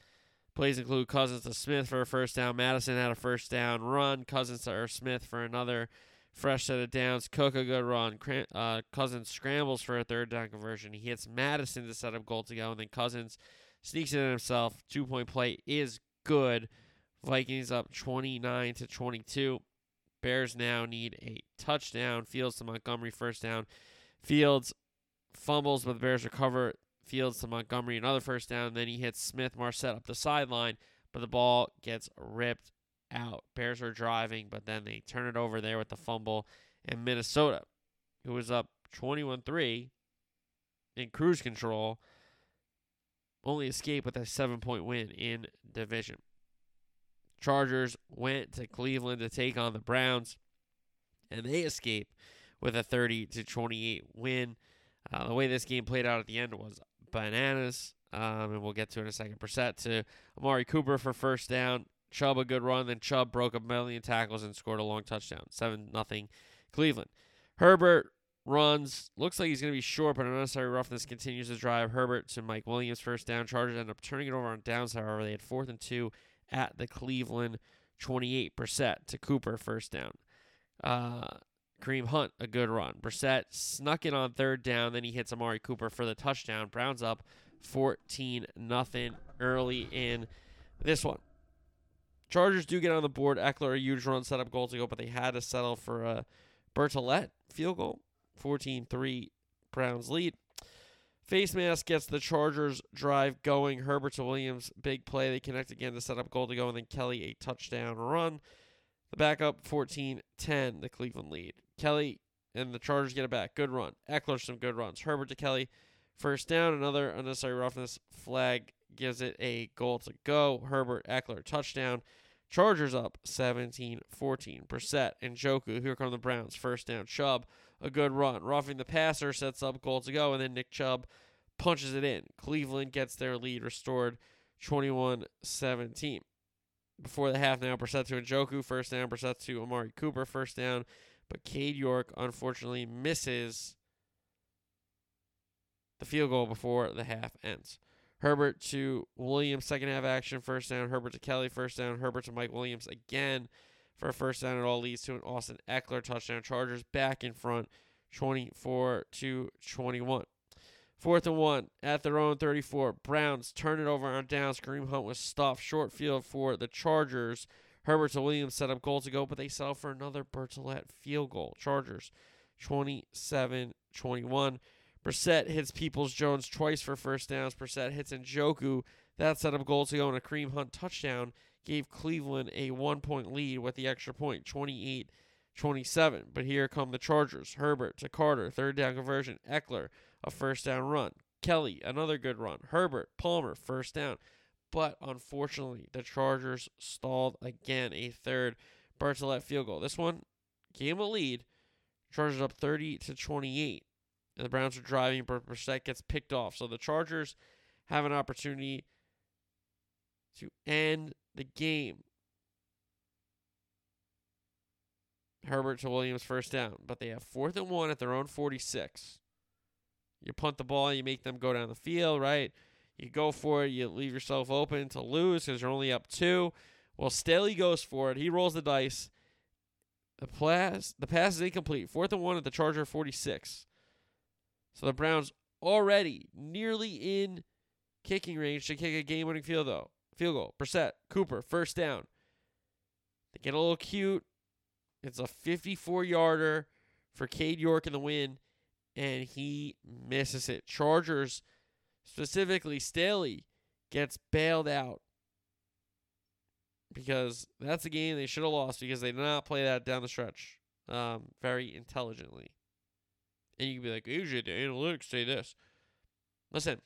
Plays include Cousins to Smith for a first down. Madison had a first down run. Cousins to Smith for another fresh set of downs. Cook a good run. Uh, Cousins scrambles for a third down conversion. He hits Madison to set up goal to go, and then Cousins sneaks in himself. Two point play is good. Vikings up 29 to 22. Bears now need a touchdown. Fields to Montgomery first down. Fields fumbles, but the Bears recover. Fields to Montgomery another first down. Then he hits Smith Marsette up the sideline, but the ball gets ripped out. Bears are driving, but then they turn it over there with the fumble. And Minnesota, who was up 21 3 in cruise control, only escape with a seven point win in division. Chargers went to Cleveland to take on the Browns, and they escape with a 30 to 28 win. Uh, the way this game played out at the end was bananas, um, and we'll get to in a second. Brissett to Amari Cooper for first down. Chubb a good run, then Chubb broke a million tackles and scored a long touchdown. Seven nothing, Cleveland. Herbert runs, looks like he's going to be short, but unnecessary roughness continues to drive Herbert to Mike Williams first down. Chargers end up turning it over on downs. However, they had fourth and two at the Cleveland 28 Brissett to Cooper first down. Uh, Kareem Hunt a good run. Brissett snuck in on third down, then he hits Amari Cooper for the touchdown. Browns up 14 nothing early in this one. Chargers do get on the board. Ekeler, a huge run, set up goal to go, but they had to settle for a Bertolet field goal. 14 3 Browns lead. Face mask gets the Chargers drive going. Herbert to Williams, big play. They connect again to set up goal to go, and then Kelley a touchdown run. The backup 14 10, the Cleveland lead. Kelley and the Chargers get it back. Good run. Ekeler, some good runs. Herbert to Kelley, first down. Another unnecessary roughness flag gives it a goal to go. Herbert, Ekeler, touchdown. Chargers up 17 14. Brissett and Njoku. Here come the Browns. First down. Chubb, a good run. Roughing the passer sets up goal to go, and then Nick Chubb punches it in. Cleveland gets their lead restored 21 17. Before the half now, Brissett to Njoku. First down. Brissett to Amari Cooper. First down. But Cade York unfortunately misses the field goal before the half ends. Herbert to Williams, second half action, first down. Herbert to Kelley, first down. Herbert to Mike Williams again for a first down. It all leads to an Austin Ekeler touchdown. Chargers back in front, 24 to 21. Fourth and one at their own 34. Browns turn it over on downs. Kareem Hunt was stuffed. Short field for the Chargers. Herbert to Williams set up goal to go, but they settle for another Bertolet field goal. Chargers 27 21. Brissett hits Peoples Jones twice for first downs. Brissett hits Njoku. That set up goal to go and a Kareem Hunt touchdown gave Cleveland a one point lead with the extra point, 28 27. But here come the Chargers. Herbert to Carter, third down conversion. Ekeler, a first down run. Kelley, another good run. Herbert, Palmer, first down. But unfortunately, the Chargers stalled again a third Bertolet field goal. This one gave a lead. Chargers up 30 to 28. And the Browns are driving, but Brissett gets picked off. So the Chargers have an opportunity to end the game. Herbert to Williams first down, but they have fourth and one at their own 46. You punt the ball, you make them go down the field, right? You go for it, you leave yourself open to lose because you're only up two. Well, Staley goes for it. He rolls the dice. The pass, the pass is incomplete. Fourth and one at the Charger 46. So the Browns already nearly in kicking range to kick a game-winning field though. Field goal. Brissett, Cooper, first down. They get a little cute. It's a 54-yarder for Cade York in the win, and he misses it. Chargers, specifically Staley, gets bailed out because that's a game they should have lost because they did not play that down the stretch um, very intelligently. And you can be like, usually the analytics say this. Listen,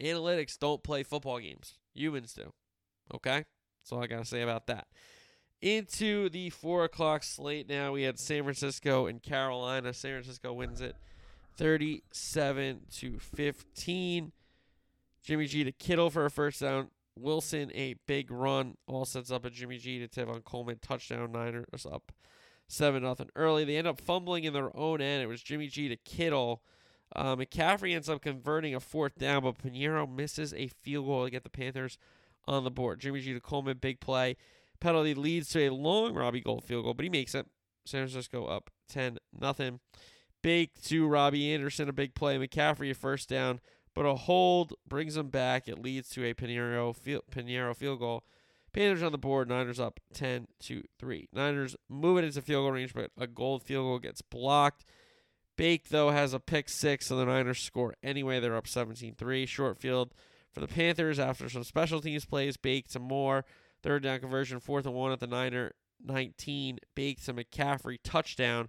analytics don't play football games. Humans do. Okay? That's all I got to say about that. Into the 4 o'clock slate now. We had San Francisco and Carolina. San Francisco wins it 37 to 15. Jimmy G to Kittle for a first down. Wilson a big run. All sets up a Jimmy G to Tevin Coleman touchdown. Niners up seven nothing early. They end up fumbling in their own end. It was Jimmy G to Kittle. Uh, McCaffrey ends up converting a fourth down, but Piñeiro misses a field goal to get the Panthers on the board. Jimmy G to Coleman, big play. Penalty leads to a long Robbie Gould field goal, but he makes it. San Francisco up 10 nothing. Big to Robbie Anderson, a big play. McCaffrey a first down, but a hold brings him back. It leads to a Piñeiro field, field goal. Panthers on the board. Niners up 10 to 3. Niners move it into field goal range, but a Gould field goal gets blocked. Bake, though, has a pick six, so the Niners score anyway. They're up 17 3. Short field for the Panthers after some special teams plays. Bake to Moore. Third down conversion, fourth and one at the Niner 19. Bake to McCaffrey. Touchdown.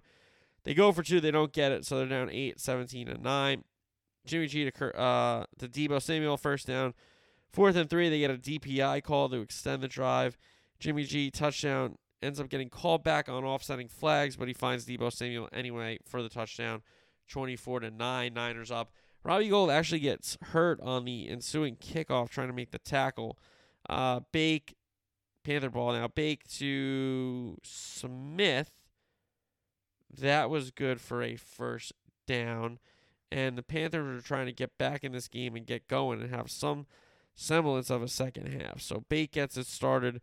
They go for two. They don't get it, so they're down 8, 17, and 9. Jimmy G to, uh, to Deebo Samuel, first down. Fourth and three, they get a DPI call to extend the drive. Jimmy G, touchdown, ends up getting called back on offsetting flags, but he finds Deebo Samuel anyway for the touchdown. 24 to 9, Niners up. Robbie Gould actually gets hurt on the ensuing kickoff trying to make the tackle. Uh, Bake, Panther ball now. Bake to Smith. That was good for a first down. And the Panthers are trying to get back in this game and get going and have some semblance of a second half. So Bake gets it started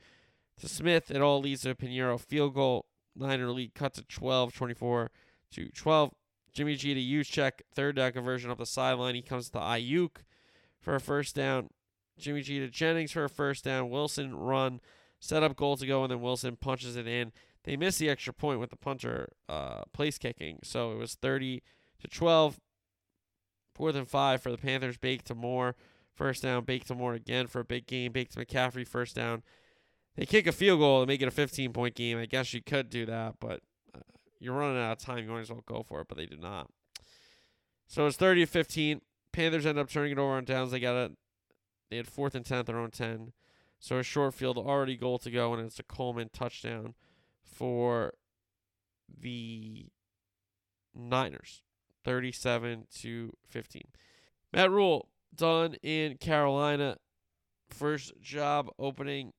to Smith. It all leads to a Piñeiro field goal. Niner lead cut to 12, 24 to 12. Jimmy G to Juszczyk, third down conversion up the sideline. He comes to Aiyuk for a first down. Jimmy G to Jennings for a first down. Wilson run, set up goal to go, and then Wilson punches it in. They miss the extra point with the punter uh, place kicking, so it was 30 to 12. Fourth and five for the Panthers. Bake to Moore. First down. Bake to Moore again for a big game. Bake to McCaffrey. First down. They kick a field goal and make it a 15 point game. I guess you could do that, but uh, you're running out of time. You might as well go for it, but they did not. So it's 30 to 15. Panthers end up turning it over on downs. They got it. They had fourth and 10 their own 10. So a short field, already goal to go, and it's a Coleman touchdown for the Niners. 37 to 15. Matt Rhule done in Carolina. First job opening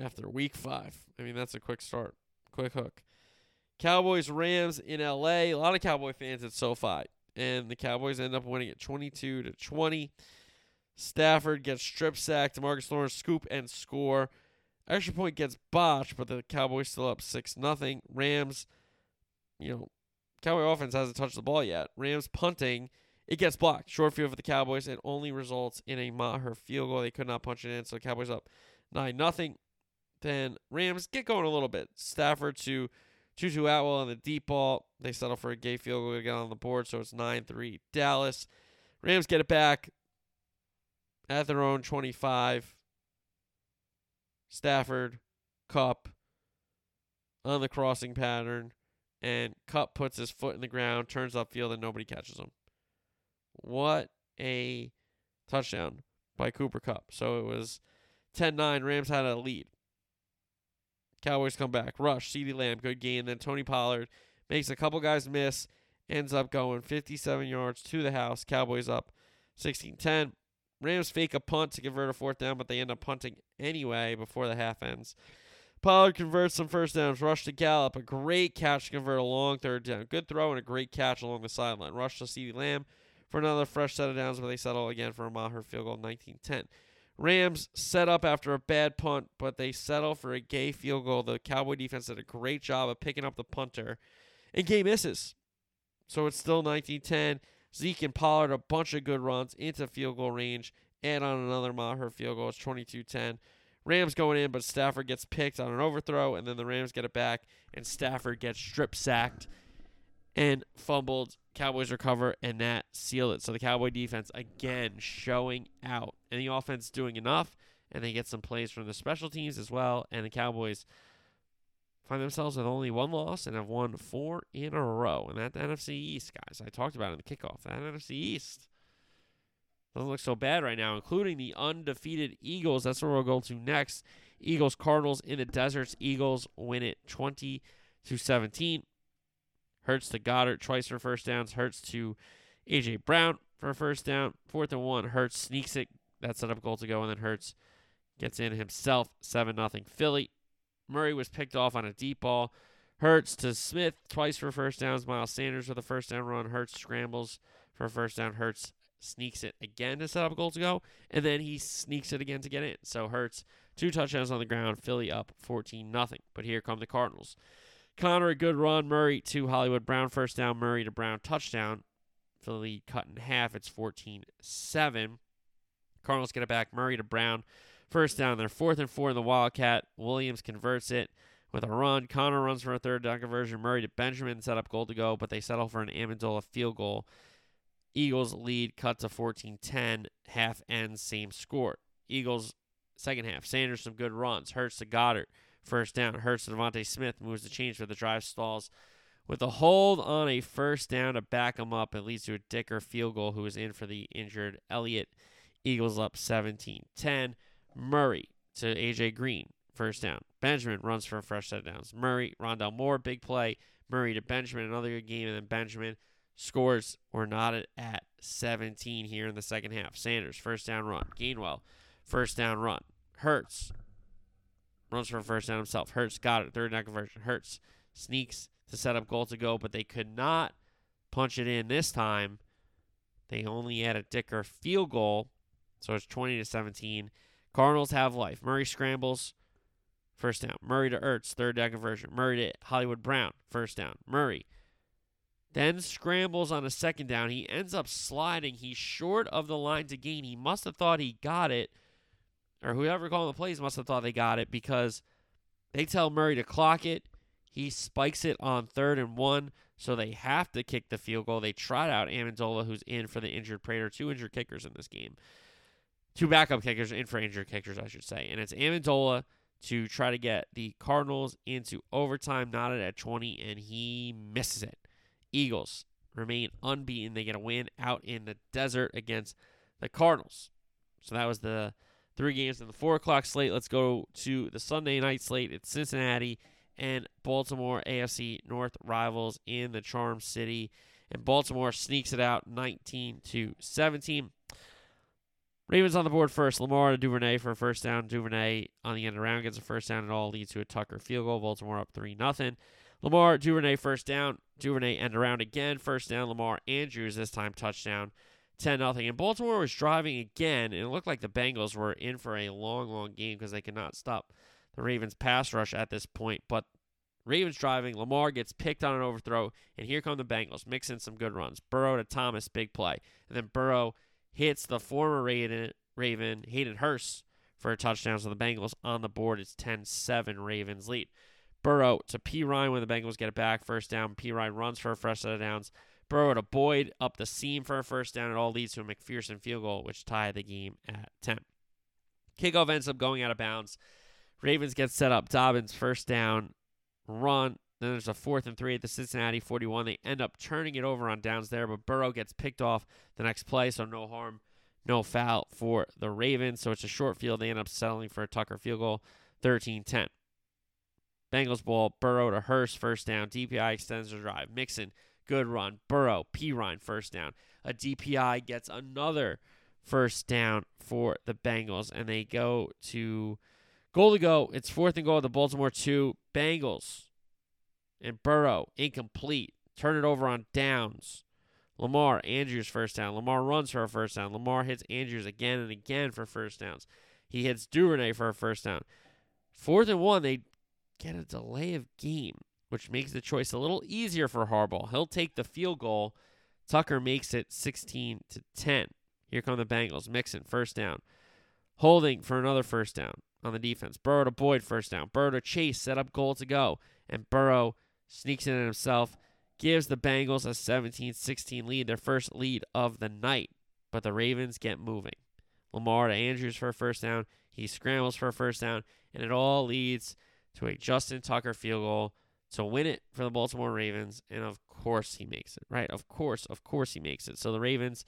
after week five. I mean, that's a quick start, quick hook. Cowboys Rams in LA. A lot of Cowboy fans at SoFi, and the Cowboys end up winning at 22 to 20. Stafford gets strip sacked. Marcus Lawrence scoop and score. Extra point gets botched, but the Cowboys still up six nothing. Rams, you know, Cowboy offense hasn't touched the ball yet. Rams punting, it gets blocked. Short field for the Cowboys. It only results in a Maher field goal. They could not punch it in, so the Cowboys up nine nothing. Then Rams get going a little bit. Stafford to Tutu Atwell on the deep ball. They settle for a Gay field goal to get on the board, so it's 9 3 Dallas. Rams get it back at their own 25. Stafford, Kupp on the crossing pattern, and Kupp puts his foot in the ground, turns upfield, and nobody catches him. What a touchdown by Cooper Kupp. So it was 10 9. Rams had a lead. Cowboys come back. Rush, CeeDee Lamb, good game. Then Tony Pollard makes a couple guys miss, ends up going 57 yards to the house. Cowboys up 16 10. Rams fake a punt to convert a fourth down, but they end up punting anyway before the half ends. Pollard converts some first downs. Rush to Gallup. A great catch to convert a long third down. Good throw and a great catch along the sideline. Rush to CeeDee Lamb for another fresh set of downs, but they settle again for a Maher field goal 19 10. Rams set up after a bad punt, but they settle for a Gay field goal. The Cowboy defense did a great job of picking up the punter, and Gay misses. So it's still 19 10. Zeke and Pollard, a bunch of good runs into field goal range. and on another Maher field goal. It's 22 10. Rams going in, but Stafford gets picked on an overthrow, and then the Rams get it back, and Stafford gets strip sacked and fumbled. Cowboys recover, and that sealed it. So the Cowboy defense again showing out, and the offense doing enough, and they get some plays from the special teams as well, and the Cowboys find themselves with only one loss and have won four in a row. And that the NFC East, guys, I talked about in the kickoff. That NFC East doesn't look so bad right now, including the undefeated Eagles. That's where we'll go to next. Eagles Cardinals in the deserts. Eagles win it 20 to 17. Hurts to Goedert twice for first downs. Hurts to AJ Brown for a first down. Fourth and one. Hurts sneaks it. That set up goal to go, and then Hurts gets in himself. Seven nothing Philly. Murray was picked off on a deep ball. Hurts to Smith twice for first downs. Miles Sanders with a first down run. Hurts scrambles for a first down. Hurts sneaks it again to set up a goal to go, and then he sneaks it again to get in. So Hurts two touchdowns on the ground. Philly up 14 nothing. But here come the Cardinals. Conner a good run. Murray to Hollywood Brown first down. Murray to Brown touchdown. Philly cut in half. It's 14-7. Cardinals get it back. Murray to Brown first down. They're fourth and four in the Wildcat. Williams converts it with a run. Conner runs for a third down conversion. Murray to Benjamin set up goal to go, but they settle for an Ammendola field goal. Eagles lead cut to 14-10. Half ends same score. Eagles second half. Sanders some good runs. Hurts to Goedert first down. Hurts to DeVonta Smith moves the change for the drive stalls. With a hold on a first down to back him up, it leads to a Dicker field goal who is in for the injured Elliott. Eagles up 17 10. Murray to A.J. Green, first down. Benjamin runs for a fresh set downs. Murray, Rondale Moore, big play. Murray to Benjamin, another good game, and then Benjamin scores. We're not at 17 here in the second half. Sanders, first down run. Gainwell, first down run. Hurts runs for a first down himself. Hurts got it. Third down conversion. Hurts sneaks to set up goal to go, but they could not punch it in this time. They only had a Dicker field goal, so it's 20 to 17. Cardinals have life. Murray scrambles, first down. Murray to Ertz, third down conversion. Murray to Hollywood Brown, first down. Murray then scrambles on a second down. He ends up sliding. He's short of the line to gain. He must have thought he got it, or whoever calling the plays must have thought they got it because they tell Murray to clock it. He spikes it on third and one, so they have to kick the field goal. They trot out Ammendola, who's in for the injured Prater. Two injured kickers in this game. Two backup kickers in for injured kickers, I should say. And it's Ammendola to try to get the Cardinals into overtime, knotted at 20, and he misses it. Eagles remain unbeaten. They get a win out in the desert against the Cardinals. So that was the three games in the four o'clock slate. Let's go to the Sunday night slate. It's Cincinnati and Baltimore AFC North rivals in the Charm City. And Baltimore sneaks it out 19 to 17. Ravens on the board first. Lamar to Duvernay for a first down. Duvernay on the end around gets a first down. It all leads to a Tucker field goal. Baltimore up 3 0. Lamar, Duvernay first down. Duvernay end around again. First down. Lamar Andrews this time touchdown. 10 0. And Baltimore was driving again, and it looked like the Bengals were in for a long, long game because they could not stop the Ravens' pass rush at this point. But Ravens driving, Lamar gets picked on an overthrow, and here come the Bengals, mixing some good runs. Burrow to Thomas, big play. And then Burrow hits the former Raven, Raven Hayden Hurst for a touchdown. So the Bengals on the board. It's 10 7 Ravens lead. Burrow to Perine when the Bengals get it back. First down. Perine runs for a fresh set of downs. Burrow to Boyd up the seam for a first down. It all leads to a McPherson field goal, which tied the game at 10. Kickoff ends up going out of bounds. Ravens get set up. Dobbins first down run. Then there's a fourth and three at the Cincinnati 41. They end up turning it over on downs there, but Burrow gets picked off the next play, so no harm, no foul for the Ravens. So it's a short field. They end up settling for a Tucker field goal, 13 10. Bengals ball, Burrow to Hurst, first down. DPI extends the drive. Mixon, good run. Burrow, Perine, first down. A DPI gets another first down for the Bengals, and they go to goal to go. It's fourth and goal at the Baltimore two. Bengals and Burrow incomplete. Turn it over on downs. Lamar, Andrews first down. Lamar runs for a first down. Lamar hits Andrews again and again for first downs. He hits Duvernay for a first down. Fourth and one, they get a delay of game, which makes the choice a little easier for Harbaugh. He'll take the field goal. Tucker makes it 16 to 10. Here come the Bengals. Mixon, first down. Holding for another first down on the defense. Burrow to Boyd, first down. Burrow to Chase, set up goal to go. And Burrow sneaks in himself, gives the Bengals a 17 16 lead, their first lead of the night. But the Ravens get moving. Lamar to Andrews for a first down. He scrambles for a first down, and it all leads to a Justin Tucker field goal to win it for the Baltimore Ravens. And of course, he makes it, right? Of course, of course, he makes it. So the Ravens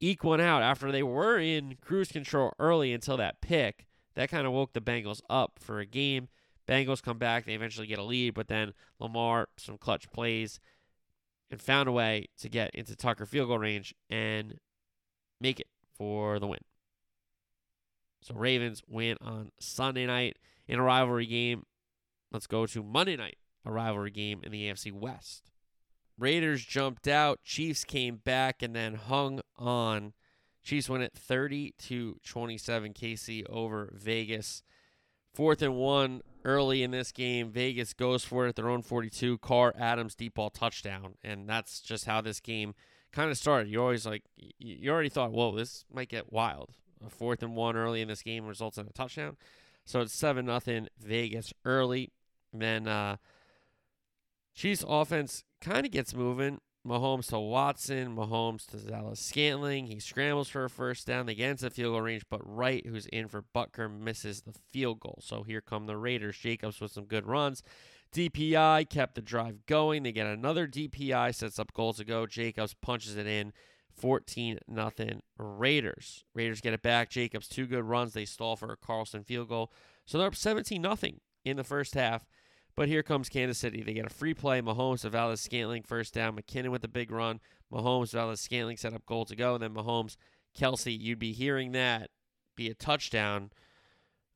eke one out after they were in cruise control early until that pick. That kind of woke the Bengals up for a game. Bengals come back. They eventually get a lead, but then Lamar, some clutch plays, and found a way to get into Tucker field goal range and make it for the win. So Ravens win on Sunday night in a rivalry game. Let's go to Monday night, a rivalry game in the AFC West. Raiders jumped out, Chiefs came back and then hung on. Chiefs win it 30 to 27 KC over Vegas. Fourth and one early in this game. Vegas goes for it at their own 42. Carr Adams deep ball touchdown. And that's just how this game kind of started. You always like, you already thought, whoa, this might get wild. A fourth and one early in this game results in a touchdown. So it's 7 nothing Vegas early. Then uh, Chiefs offense kind of gets moving. Mahomes to Watson, Mahomes to Valdes-Scantling. He scrambles for a first down. They get into the field goal range, but Wright, who's in for Butker, misses the field goal. So here come the Raiders. Jacobs with some good runs. DPI kept the drive going. They get another DPI, sets up goals to go. Jacobs punches it in. 14 nothing Raiders. Raiders get it back. Jacobs two good runs. They stall for a Carlson field goal. So they're up 17 nothing in the first half. But here comes Kansas City. They get a free play. Mahomes to Valdes-Scantling first down. McKinnon with a big run. Mahomes, Valdes-Scantling set up goal to go. And then Mahomes, Kelce, you'd be hearing that be a touchdown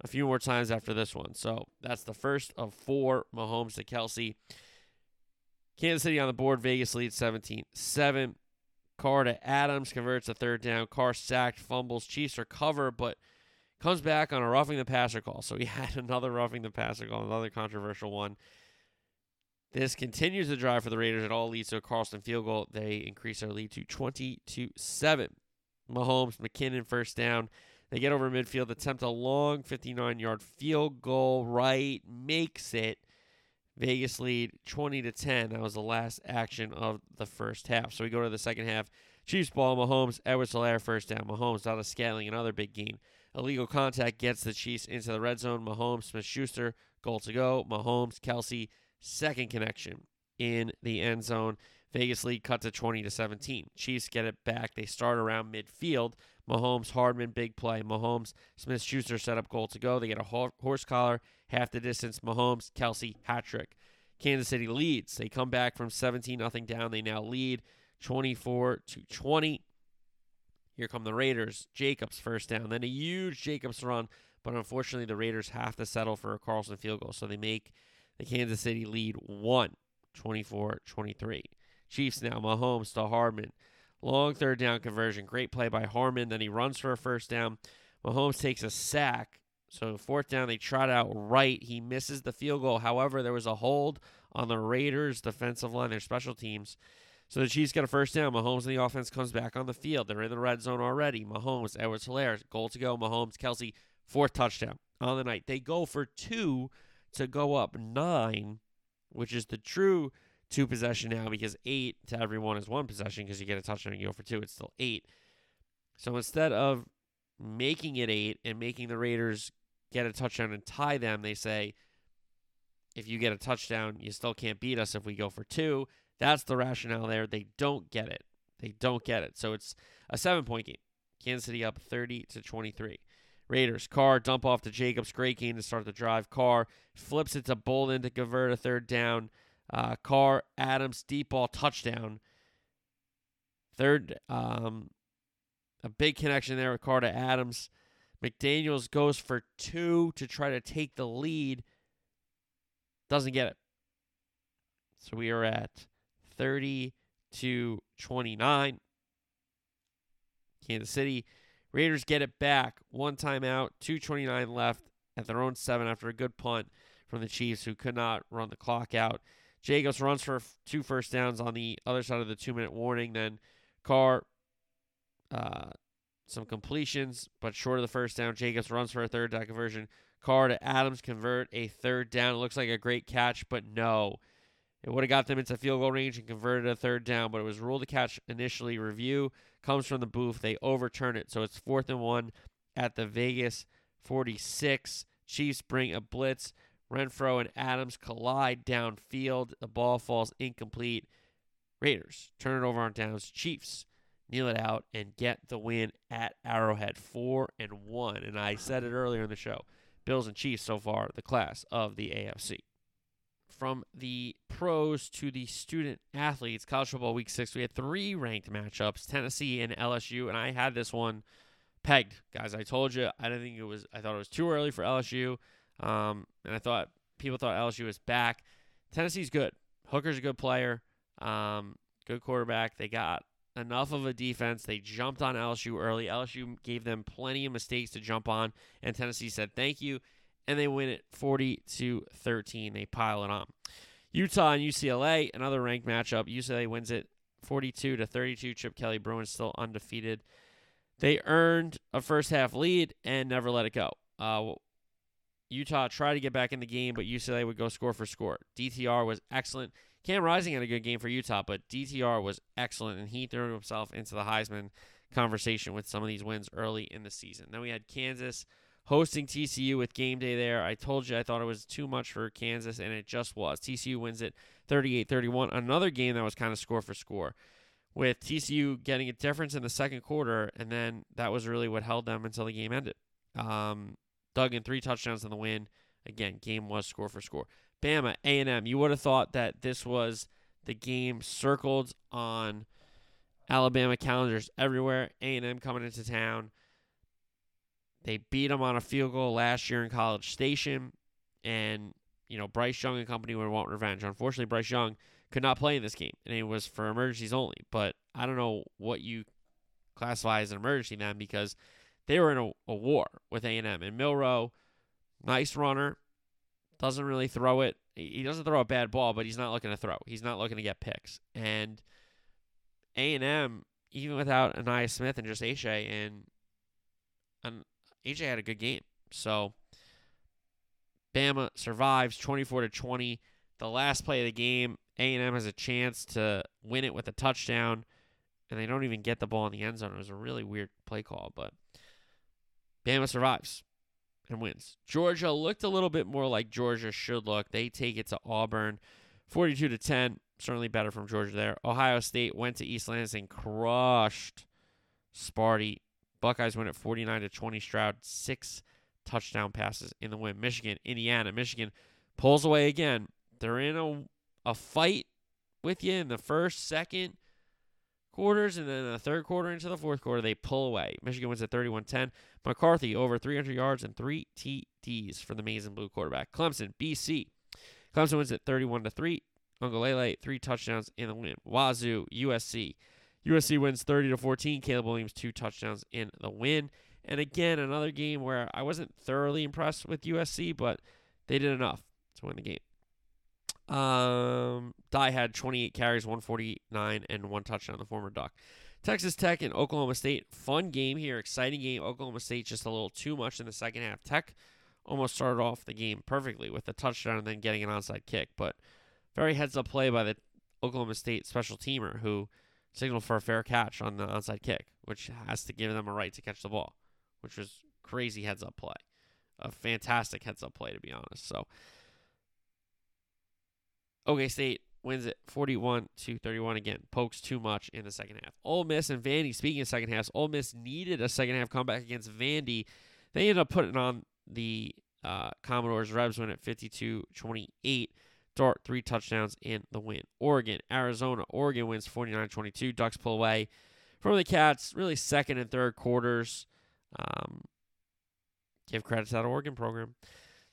a few more times after this one. So that's the first of four Mahomes to Kelce. Kansas City on the board. Vegas leads 17 7. Carr to Adams converts a third down. Carr sacked, fumbles. Chiefs recover, but comes back on a roughing the passer call. So he had another roughing the passer call, another controversial one. This continues the drive for the Raiders. It all leads to a Carlson field goal. They increase their lead to 20 to 7. Mahomes, McKinnon, first down. They get over midfield, attempt a long 59 yard field goal. Wright makes it. Vegas lead 20 to 10. That was the last action of the first half. So we go to the second half. Chiefs ball, Mahomes, Edwards Helaire first down. Mahomes out of Scantling, another big game. Illegal contact gets the Chiefs into the red zone. Mahomes, Smith Schuster, goal to go. Mahomes, Kelce, second connection in the end zone. Vegas lead cut to 20 to 17. Chiefs get it back. They start around midfield. Mahomes, Hardman, big play. Mahomes, Smith Schuster set up goal to go. They get a horse collar, half the distance. Mahomes, Kelce, hat trick. Kansas City leads. They come back from 17 nothing down. They now lead 24 to 20. Here come the Raiders. Jacobs first down. Then a huge Jacobs run, but unfortunately the Raiders have to settle for a Carlson field goal. So they make the Kansas City lead 1 24 23. Chiefs now. Mahomes to Hardman. Long third down conversion. Great play by Hardman. Then he runs for a first down. Mahomes takes a sack. So fourth down, they trot out Wright. He misses the field goal. However, there was a hold on the Raiders' defensive line, their special teams. So the Chiefs get a first down. Mahomes and the offense comes back on the field. They're in the red zone already. Mahomes, Edwards Helaire, goal to go. Mahomes, Kelce, fourth touchdown on the night. They go for two to go up nine, which is the true two possession now because eight to everyone is one possession because you get a touchdown and you go for two. It's still eight. So instead of making it eight and making the Raiders get a touchdown and tie them, they say if you get a touchdown, you still can't beat us if we go for two. That's the rationale there. They don't get it. They don't get it. So it's a seven point game. Kansas City up 30 to 23. Raiders, Carr, dump off to Jacobs. Great game to start the drive. Carr flips it to Bolden to convert a third down. Uh, Carr, Adams, deep ball, touchdown. Third, um, a big connection there with Carr to Adams. McDaniels goes for two to try to take the lead. Doesn't get it. So we are at 30 to 29. Kansas City. Raiders get it back. One timeout, 229 left at their own seven after a good punt from the Chiefs, who could not run the clock out. Jacobs runs for two first downs on the other side of the two minute warning. Then Carr, uh, some completions, but short of the first down. Jacobs runs for a third down conversion. Carr to Adams convert a third down. It looks like a great catch, but no. It would have got them into field goal range and converted a third down, but it was ruled a catch initially. Review comes from the booth. They overturn it. So it's fourth and one at the Vegas 46. Chiefs bring a blitz. Renfrow and Adams collide downfield. The ball falls incomplete. Raiders turn it over on downs. Chiefs kneel it out and get the win at Arrowhead, four and one. And I said it earlier in the show: Bills and Chiefs so far the class of the AFC. From the pros to the student athletes, college football week six, we had three ranked matchups: Tennessee and LSU, and I had this one pegged, guys. I told you I didn't think it was. I thought it was too early for LSU. Um, and I thought people thought LSU was back. Tennessee's good. Hooker's a good player. Um, good quarterback. They got enough of a defense. They jumped on LSU early. LSU gave them plenty of mistakes to jump on, and Tennessee said thank you, and they win it 40 to 13. They pile it on. Utah and UCLA, another ranked matchup. UCLA wins it 42 to 32. Chip Kelly Bruins still undefeated. They earned a first half lead and never let it go. Uh, Utah tried to get back in the game, but UCLA would go score for score. DTR was excellent. Cam Rising had a good game for Utah, but DTR was excellent, and he threw himself into the Heisman conversation with some of these wins early in the season. Then we had Kansas hosting TCU with game day there. I told you I thought it was too much for Kansas, and it just was. TCU wins it 38 31. Another game that was kind of score for score, with TCU getting a difference in the second quarter, and then that was really what held them until the game ended. Um, Duggan three touchdowns in the win. Again, game was score for score. Bama, A&M. You would have thought that this was the game circled on Alabama calendars everywhere. A&M coming into town. They beat them on a field goal last year in College Station, and you know Bryce Young and company would want revenge. Unfortunately, Bryce Young could not play in this game, and it was for emergencies only. But I don't know what you classify as an emergency then because they were in a, a war with A&M. And Milroe, nice runner, doesn't really throw it. He doesn't throw a bad ball, but he's not looking to throw. He's not looking to get picks. And A&M, even without Ainias Smith and just AJ, and, and AJ had a good game. So Bama survives 24 to 20. The last play of the game, A&M has a chance to win it with a touchdown, and they don't even get the ball in the end zone. It was a really weird play call, but Bama survives and wins. Georgia looked a little bit more like Georgia should look. They take it to Auburn, 42 to 10. Certainly better from Georgia there. Ohio State went to East Lansing, crushed Sparty. Buckeyes win at 49 to 20. Stroud six touchdown passes in the win. Michigan, Indiana, Michigan pulls away again. They're in a a fight with you in the first, second quarters, and then the third quarter into the fourth quarter, they pull away. Michigan wins at 31 10. McCarthy over 300 yards and three TDs for the and blue quarterback. Clemson, BC. Clemson wins at 31 to 3. Uiagalelei, three touchdowns in the win. Wazoo, USC. USC wins 30 to 14. Caleb Williams, two touchdowns in the win. And again, another game where I wasn't thoroughly impressed with USC, but they did enough to win the game. Um, Dye had 28 carries, 149, and one touchdown. The former Duck. Texas Tech and Oklahoma State. Fun game here, exciting game. Oklahoma State just a little too much in the second half. Tech almost started off the game perfectly with a touchdown and then getting an onside kick, but very heads up play by the Oklahoma State special teamer who signaled for a fair catch on the onside kick, which has to give them a right to catch the ball, which was crazy heads up play. A fantastic heads up play, to be honest. So OK State wins it 41 to 31 again. Pokes too much in the second half. Ole Miss and Vandy. Speaking of second halves, Ole Miss needed a second half comeback against Vandy. They ended up putting on the uh, Commodores. Rebs win at 52-28. Dart three touchdowns in the win. Oregon, Arizona. Oregon wins 49-22. Ducks pull away from the Cats. Really second and third quarters. Um, give credit to that Oregon program.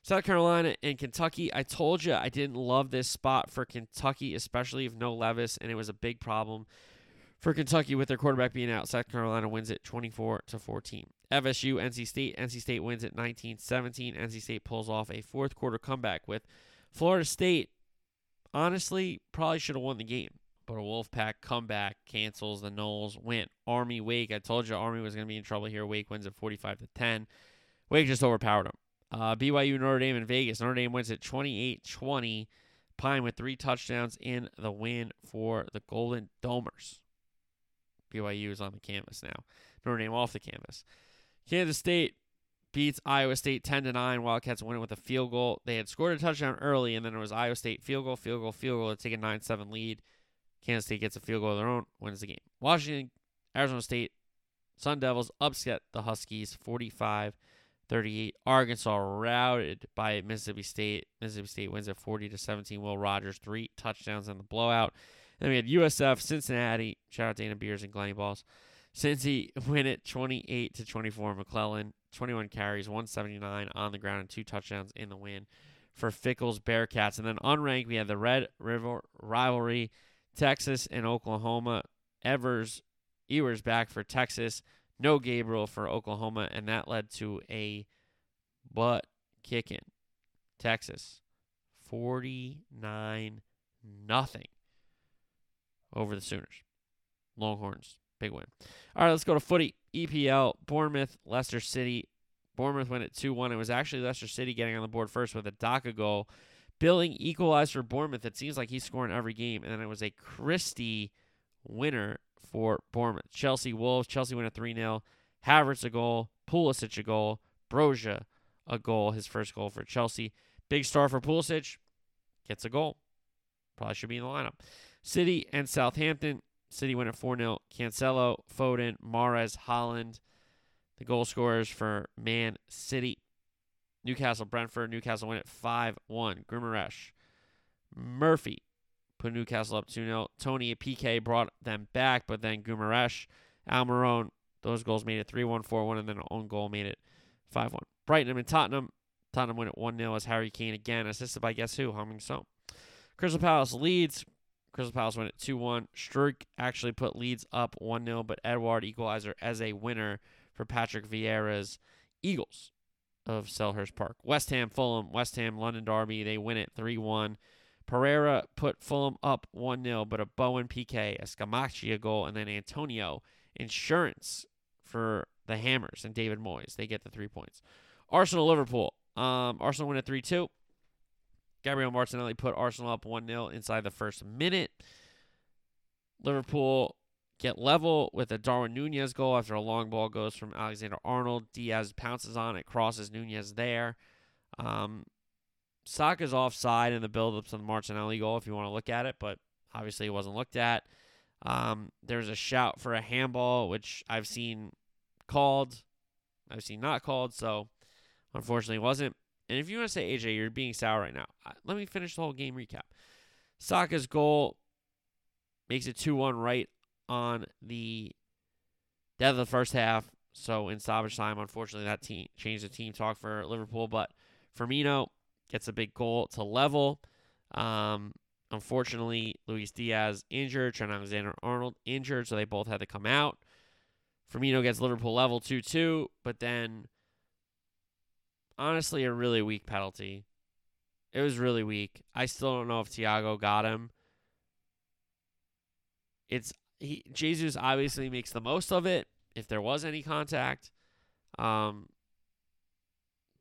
South Carolina and Kentucky. I told you I didn't love this spot for Kentucky, especially if no Levis, and it was a big problem for Kentucky with their quarterback being out. South Carolina wins it 24 to 14. FSU, NC State. NC State wins it 19-17. NC State pulls off a fourth quarter comeback with Florida State. Honestly, probably should have won the game, but a Wolfpack comeback cancels the Noles win. Army Wake. I told you Army was going to be in trouble here. Wake wins at 45 to 10. Wake just overpowered them. Uh, BYU, Notre Dame, and Vegas. Notre Dame wins at 28 20. Pyne with three touchdowns in the win for the Golden Domers. BYU is on the canvas now. Notre Dame off the canvas. Kansas State beats Iowa State 10 to 9. Wildcats winning with a field goal. They had scored a touchdown early, and then it was Iowa State field goal, field goal, field goal to take a 9 7 lead. Kansas State gets a field goal of their own, wins the game. Washington, Arizona State, Sun Devils upset the Huskies 45 38. Arkansas routed by Mississippi State. Mississippi State wins at 40 to 17. Will Rogers three touchdowns in the blowout. Then we had USF, Cincinnati. Shout out to Dana Beers and Glenny Balls. Cincy win it 28 to 24. McClelland 21 carries, 179 on the ground, and two touchdowns in the win for Fickell's Bearcats. And then unranked, we had the Red River rivalry, Texas and Oklahoma. Evers, Ewers back for Texas no Gabriel for Oklahoma, and that led to a butt kicking. Texas, 49 nothing over the Sooners. Longhorns, big win. All right, let's go to footy. EPL, Bournemouth, Leicester City. Bournemouth went at 2 1. It was actually Leicester City getting on the board first with a Daka goal. Billing equalized for Bournemouth. It seems like he's scoring every game. And then it was a Christie winner for Bournemouth. Chelsea Wolves. Chelsea win a 3 0. Havertz a goal. Pulisic a goal. Broja a goal. His first goal for Chelsea. Big star for Pulisic. Gets a goal. Probably should be in the lineup. City and Southampton. City win at 4 0. Cancelo, Foden, Mahrez, Haaland, The goal scorers for Man City. Newcastle, Brentford. Newcastle win at 5 1. Guimaraes. Murphy, put Newcastle up 2 0. Toney and PK brought them back, but then Guimaraes, Almiron, those goals made it 3 1, 4 1, and then an own goal made it 5 1. Brighton and Tottenham. Tottenham win at 1 0 as Harry Kane again, assisted by guess who? Heung-min Son. Crystal Palace Leeds. Crystal Palace win at 2 1. Struijk actually put Leeds up 1 0, but Edouard equalizer as a winner for Patrick Vieira's Eagles of Selhurst Park. West Ham, Fulham, West Ham, London Derby. They win it 3 1. Pereira put Fulham up 1 0, but a Bowen PK, a Scamacca goal, and then Antonio insurance for the Hammers and David Moyes. They get the three points. Arsenal Liverpool. Um, Arsenal win at 3 2. Gabriel Martinelli put Arsenal up 1 0 inside the first minute. Liverpool get level with a Darwin Nunez goal after a long ball goes from Alexander Arnold. Diaz pounces on it, crosses Nunez there. Um, Saka's offside in the build-ups on the Martinelli goal if you want to look at it, but obviously it wasn't looked at. Um, there's a shout for a handball, which I've seen called, I've seen not called, so unfortunately wasn't. And if you want to say AJ, you're being sour right now. Let me finish the whole game recap. Saka's goal makes it 2-1 right on the death of the first half. So in stoppage time, unfortunately, that team changed the team talk for Liverpool. But Firmino gets a big goal to level. Um, unfortunately, Luis Diaz injured, Trent Alexander Arnold injured, so they both had to come out. Firmino gets Liverpool level 2 2, but then honestly, a really weak penalty. It was really weak. I still don't know if Thiago got him. It's he Jesus obviously makes the most of it if there was any contact. Um,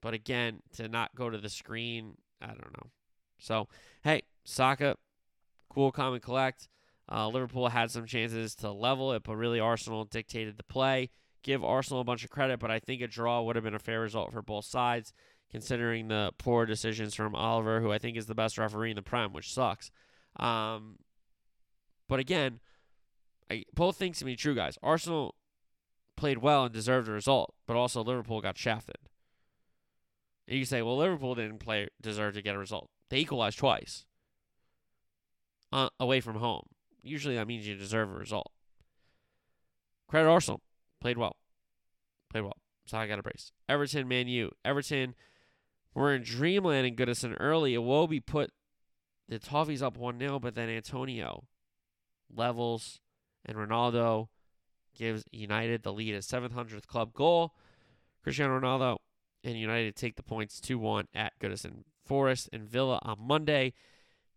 but again, to not go to the screen, I don't know. So, hey, Saka, cool, and collect. Uh, Liverpool had some chances to level it, but really Arsenal dictated the play. Give Arsenal a bunch of credit, but I think a draw would have been a fair result for both sides. considering the poor decisions from Oliver, who I think is the best referee in the Prem, which sucks. Um, but again, I, both things can be true, guys. Arsenal played well and deserved a result, but also Liverpool got shafted. And you say, well, Liverpool didn't play deserve to get a result. They equalized twice uh, away from home. Usually that means you deserve a result. Credit Arsenal played well, played well. So I got a brace. Everton, Man U. Everton were in dreamland in Goodison early. Iwobi put the Toffees up 1 0, but then Antonio levels and Ronaldo gives United the lead, a 700th club goal. Cristiano Ronaldo and United take the points 2 1 at Goodison Forest and Villa on Monday.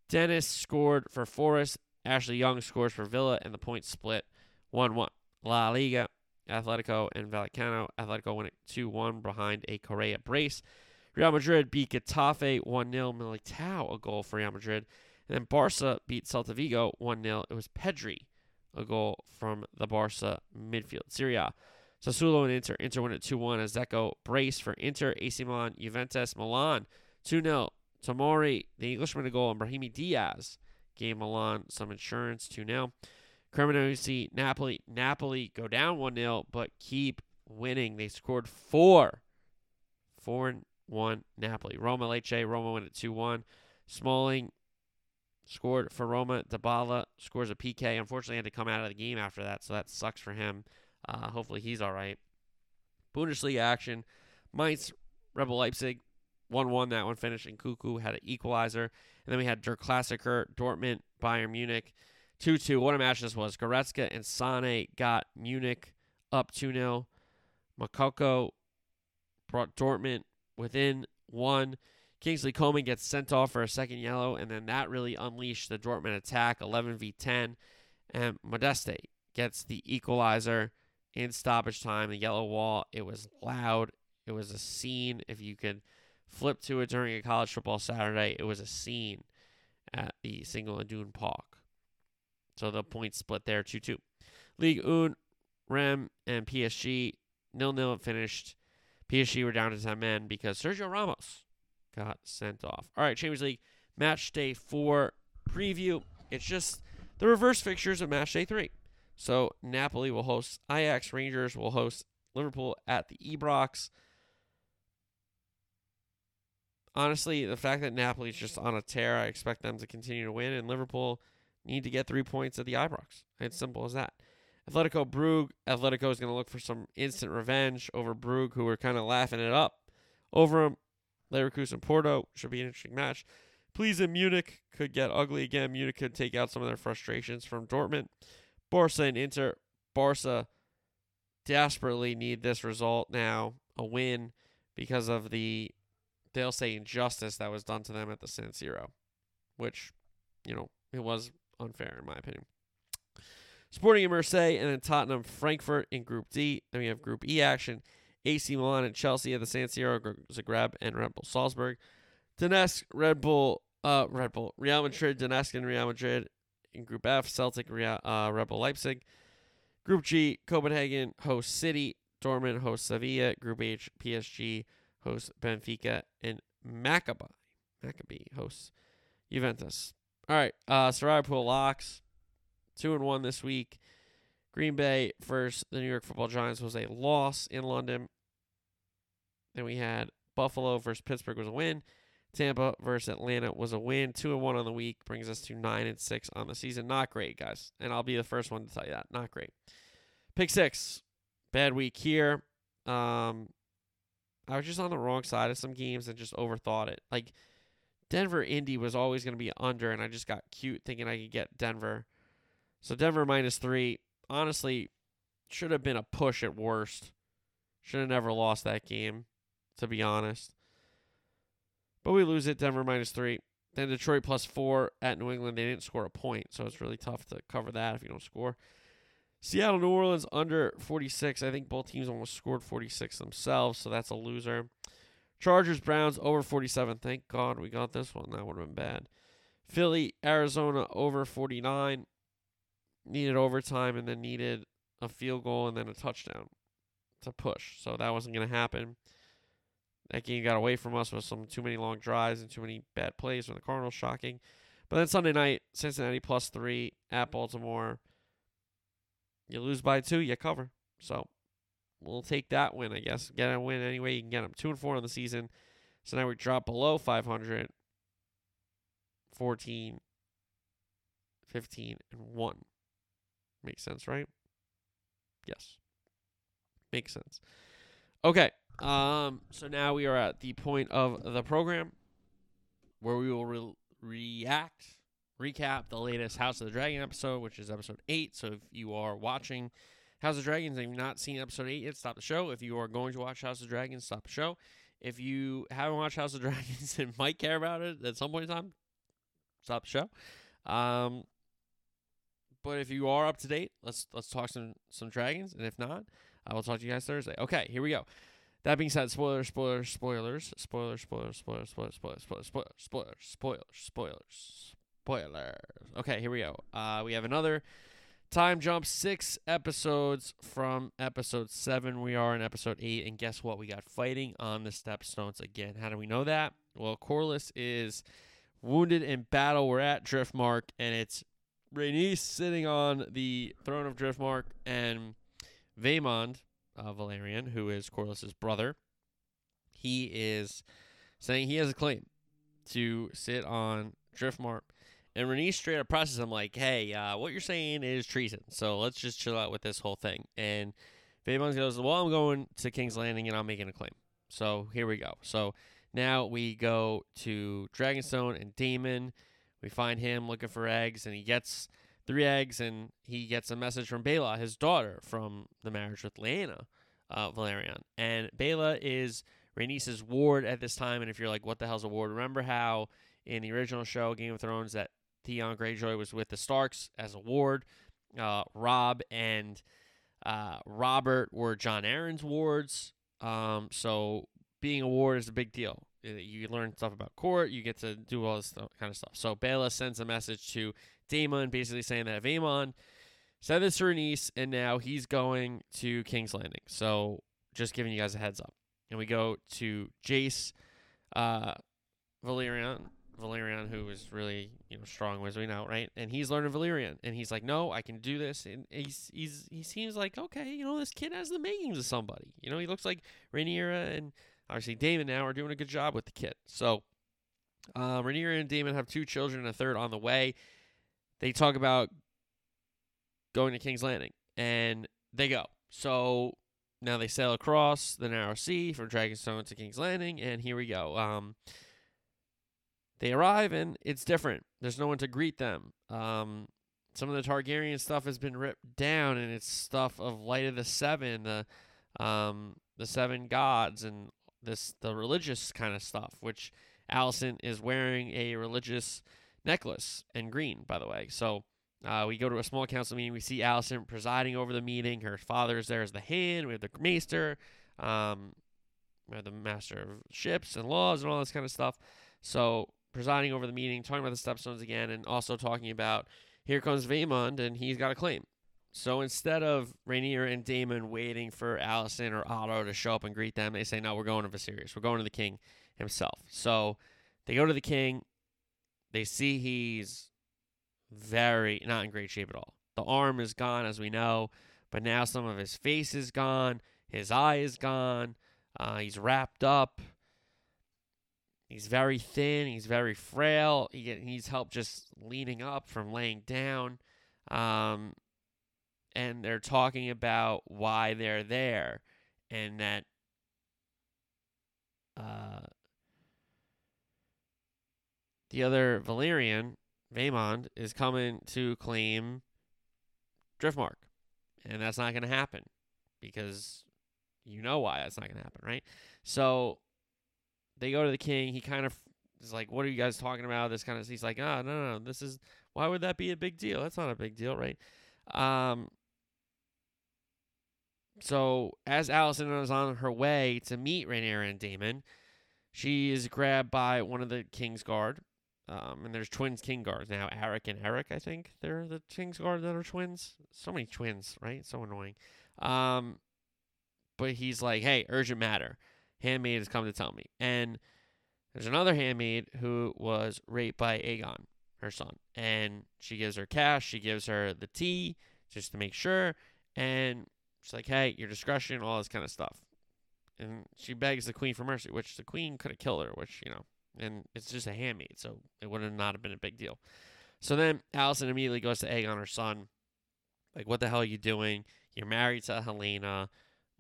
Dennis scored for Forest. Ashley Young scores for Villa, and the points split 1 1. La Liga, Atletico, and Vallecano. Atletico win it 2 1 behind a Correa brace. Real Madrid beat Getafe 1 0. Militao, a goal for Real Madrid. And then Barca beat Celta Vigo 1 0. It was Pedri, a goal from the Barca midfield. Serie A. Sassuolo and Inter. Inter win it 2 1 as Dzeko brace for Inter. AC Milan, Juventus, Milan 2 0. Tomori, the Englishman, a goal, and Brahim Diaz gave Milan some insurance 2 0. Cremonese, Napoli. Napoli go down 1 0, but keep winning. They scored four. 4 1 Napoli. Roma Lecce. Roma win at 2 1. Smalling scored for Roma. Dybala scores a PK. Unfortunately, had to come out of the game after that, so that sucks for him. Uh, hopefully, he's all right. Bundesliga action. Mainz, Rebel Leipzig. 1 1 that one finished, and Cuckoo had an equalizer. And then we had Der Klassiker, Dortmund, Bayern Munich. 2 2. What a match this was. Goretzka and Sane got Munich up 2 0. Moukoko brought Dortmund within one. Kingsley Coman gets sent off for a second yellow, and then that really unleashed the Dortmund attack 11 v 10. And Modeste gets the equalizer in stoppage time, the yellow wall. It was loud. It was a scene. If you could flip to it during a college football Saturday, it was a scene at the Signal Iduna Park. So the points split there 2 2. League Un, Rem, and PSG nil nil finished. PSG were down to 10 men because Sergio Ramos got sent off. All right, Champions League match day four preview. It's just the reverse fixtures of match day three. So Napoli will host Ajax, Rangers will host Liverpool at the Ibrox. Honestly, the fact that Napoli's just on a tear, I expect them to continue to win, and Liverpool need to get three points at the Ibrox. It's simple as that. Atletico Brugge. Atletico is going to look for some instant revenge over Brugge, who were kind of laughing it up over them. Leverkusen Porto should be an interesting match. Plzen Munich could get ugly again. Munich could take out some of their frustrations from Dortmund. Barca and Inter. Barca desperately need this result now, a win, because of the, they'll say, injustice that was done to them at the San Siro, which, you know, it was unfair in my opinion. Sporting in Marseille and then Tottenham Frankfurt in Group D. Then we have Group E action. AC Milan and Chelsea at the San Siro, Zagreb, and Red Bull Salzburg. Donetsk, Red Bull, uh, Red Bull, Real Madrid, Donetsk, and Real Madrid in Group F. Celtic, Real, uh, Red Bull Leipzig. Group G, Copenhagen hosts City, Dortmund hosts Sevilla. Group H, PSG hosts Benfica, and Maccabi, Maccabi hosts Juventus. All right, uh, Sarai Pool locks, two and one this week. Green Bay versus the New York Football Giants was a loss in London. Then we had Buffalo versus Pittsburgh was a win. Tampa versus Atlanta was a win. Two and one on the week brings us to nine and six on the season. Not great, guys. And I'll be the first one to tell you that. Not great. Pick six. Bad week here. Um, I was just on the wrong side of some games and just overthought it. Like Denver Indy was always going to be under, and I just got cute thinking I could get Denver. So Denver minus three. Honestly, should have been a push at worst. Should have never lost that game, to be honest. But we lose it. Denver minus three. Then Detroit plus four at New England. They didn't score a point, so it's really tough to cover that if you don't score. Seattle, New Orleans under 46. I think both teams almost scored 46 themselves, so that's a loser. Chargers, Browns over 47. Thank God we got this one. That would have been bad. Philly, Arizona over 49. Needed overtime and then needed a field goal and then a touchdown to push. So that wasn't going to happen. That game got away from us with some too many long drives and too many bad plays from the Cardinals. Shocking. But then Sunday night, Cincinnati plus three at Baltimore. You lose by two, you cover. So we'll take that win, I guess. Get a win anyway. You can get them two and four on the season. So now we drop below 500, 14, 15, and 1. Makes sense, right? Yes. Makes sense. Okay. Um, so now we are at the point of the program where we will re- react, recap the latest House of the Dragon episode, which is episode 8. So if you are watching House of Dragons and you've not seen episode 8 yet, stop the show. If you are going to watch House of Dragons, stop the show. If you haven't watched House of Dragons and might care about it at some point in time, stop the show. Um, but if you are up to date, let's let's talk some some dragons, and if not, I will talk to you guys Thursday. Okay, here we go. That being said, spoilers, spoilers, spoilers, spoilers, spoilers, spoilers, spoilers, spoilers, spoilers, spoilers, spoilers, spoilers, spoilers. Okay, here we go. Uh, we have another time jump, six episodes from episode seven. We are in episode eight, and guess what? We got fighting on the stepstones again. How do we know that? Well, Corlys is wounded in battle. We're at Driftmark, and it's Rhaenys sitting on the throne of Driftmark, and Vaemond, uh, Velaryon, who is Corlys's brother, he is saying he has a claim to sit on Driftmark. And Rhaenys straight up presses him like, "Hey, uh, what you're saying is treason. So let's just chill out with this whole thing." And Vaemond goes, "Well, I'm going to King's Landing and I'm making a claim." So here we go. So now we go to Dragonstone and Daemon. We find him looking for eggs, and he gets three eggs, and he gets a message from Baela, his daughter, from the marriage with Lyanna uh, Velaryon. And Baela is Rhaenys' ward at this time. And if you're like, what the hell's a ward? Remember how in the original show, Game of Thrones, that Theon Greyjoy was with the Starks as a ward. Uh, Robb and uh, Robert were Jon Arryn's wards. Um, so being a ward is a big deal. You learn stuff about court. You get to do all this kind of stuff. So Baela sends a message to Daemon, basically saying that Vaemond said this to Rhaenys, and now he's going to King's Landing. So just giving you guys a heads up. And we go to Jace, uh, Velaryon, Velaryon, who is really you know strong as we know, right? And he's learning Valyrian, and he's like, "No, I can do this." And he's he's he seems like okay, you know, this kid has the makings of somebody. You know, he looks like Rhaenyra and obviously Daemon now are doing a good job with the kid. So, uh, Rhaenyra and Daemon have two children, and a third on the way. They talk about going to King's Landing, and they go. So now they sail across the narrow sea from Dragonstone to King's Landing, and here we go. Um, they arrive and it's different. There's no one to greet them. Um, some of the Targaryen stuff has been ripped down, and it's stuff of Light of the Seven, the um, the Seven Gods, and this the religious kind of stuff. Which Alicent is wearing a religious necklace and green, by the way. So uh, we go to a small council meeting. We see Alicent presiding over the meeting. Her father is there as the hand. We have the maester, um, we have the master of ships and laws and all this kind of stuff. So presiding over the meeting, talking about the stepstones again, and also talking about here comes Vaemond and he's got a claim. So instead of Rhaenyra and Daemon waiting for Alicent or Otto to show up and greet them, they say, no, we're going to Viserys. We're going to the king himself. So they go to the king. They see he's very not in great shape at all. The arm is gone, as we know, but now some of his face is gone. His eye is gone. Uh, he's wrapped up. He's very thin. He's very frail. He needs help just leaning up from laying down. Um, and they're talking about why they're there and that uh, the other Velaryon, Vaemond, is coming to claim Driftmark. And that's not going to happen because you know why that's not going to happen, right? So they go to the king. He kind of is like, "What are you guys talking about?" This kind of. He's like, "Ah, oh, no, no, no. This is why would that be a big deal? That's not a big deal, right?" Um. So as Alicent is on her way to meet Rhaenyra and Daemon, she is grabbed by one of the King's Guard. Um, and there's twins King Guards now. Eric and Eric, I think they're the King's Guard that are twins. So many twins, right? So annoying. Um, but he's like, "Hey, urgent matter." Handmaid has come to tell me. And there's another handmaid who was raped by Aegon, her son. And she gives her cash, she gives her the tea just to make sure. And she's like, hey, your discretion, all this kind of stuff. And she begs the queen for mercy, which the queen could have killed her, which, you know, and it's just a handmaid, so it would have not have been a big deal. So then Alicent immediately goes to Aegon, her son. Like, what the hell are you doing? You're married to Helaena.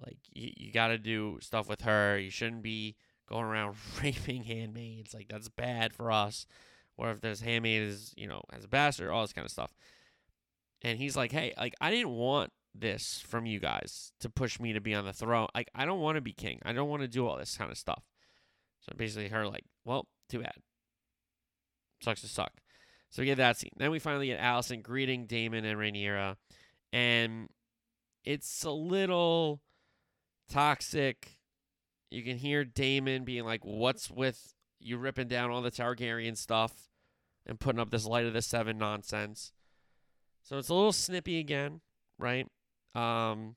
Like, you, you got to do stuff with her. You shouldn't be going around raping handmaids. Like, that's bad for us. Or if this handmaid is, you know, as a bastard, all this kind of stuff. And he's like, hey, like, I didn't want this from you guys to push me to be on the throne. Like, I don't want to be king. I don't want to do all this kind of stuff. So basically, her like, well, too bad. Sucks to suck. So we get that scene. Then we finally get Alicent greeting Daemon and Rhaenyra, and it's a little toxic. You can hear Daemon being like, "What's with you ripping down all the Targaryen stuff and putting up this light of the seven nonsense?" So it's a little snippy again, right? Um,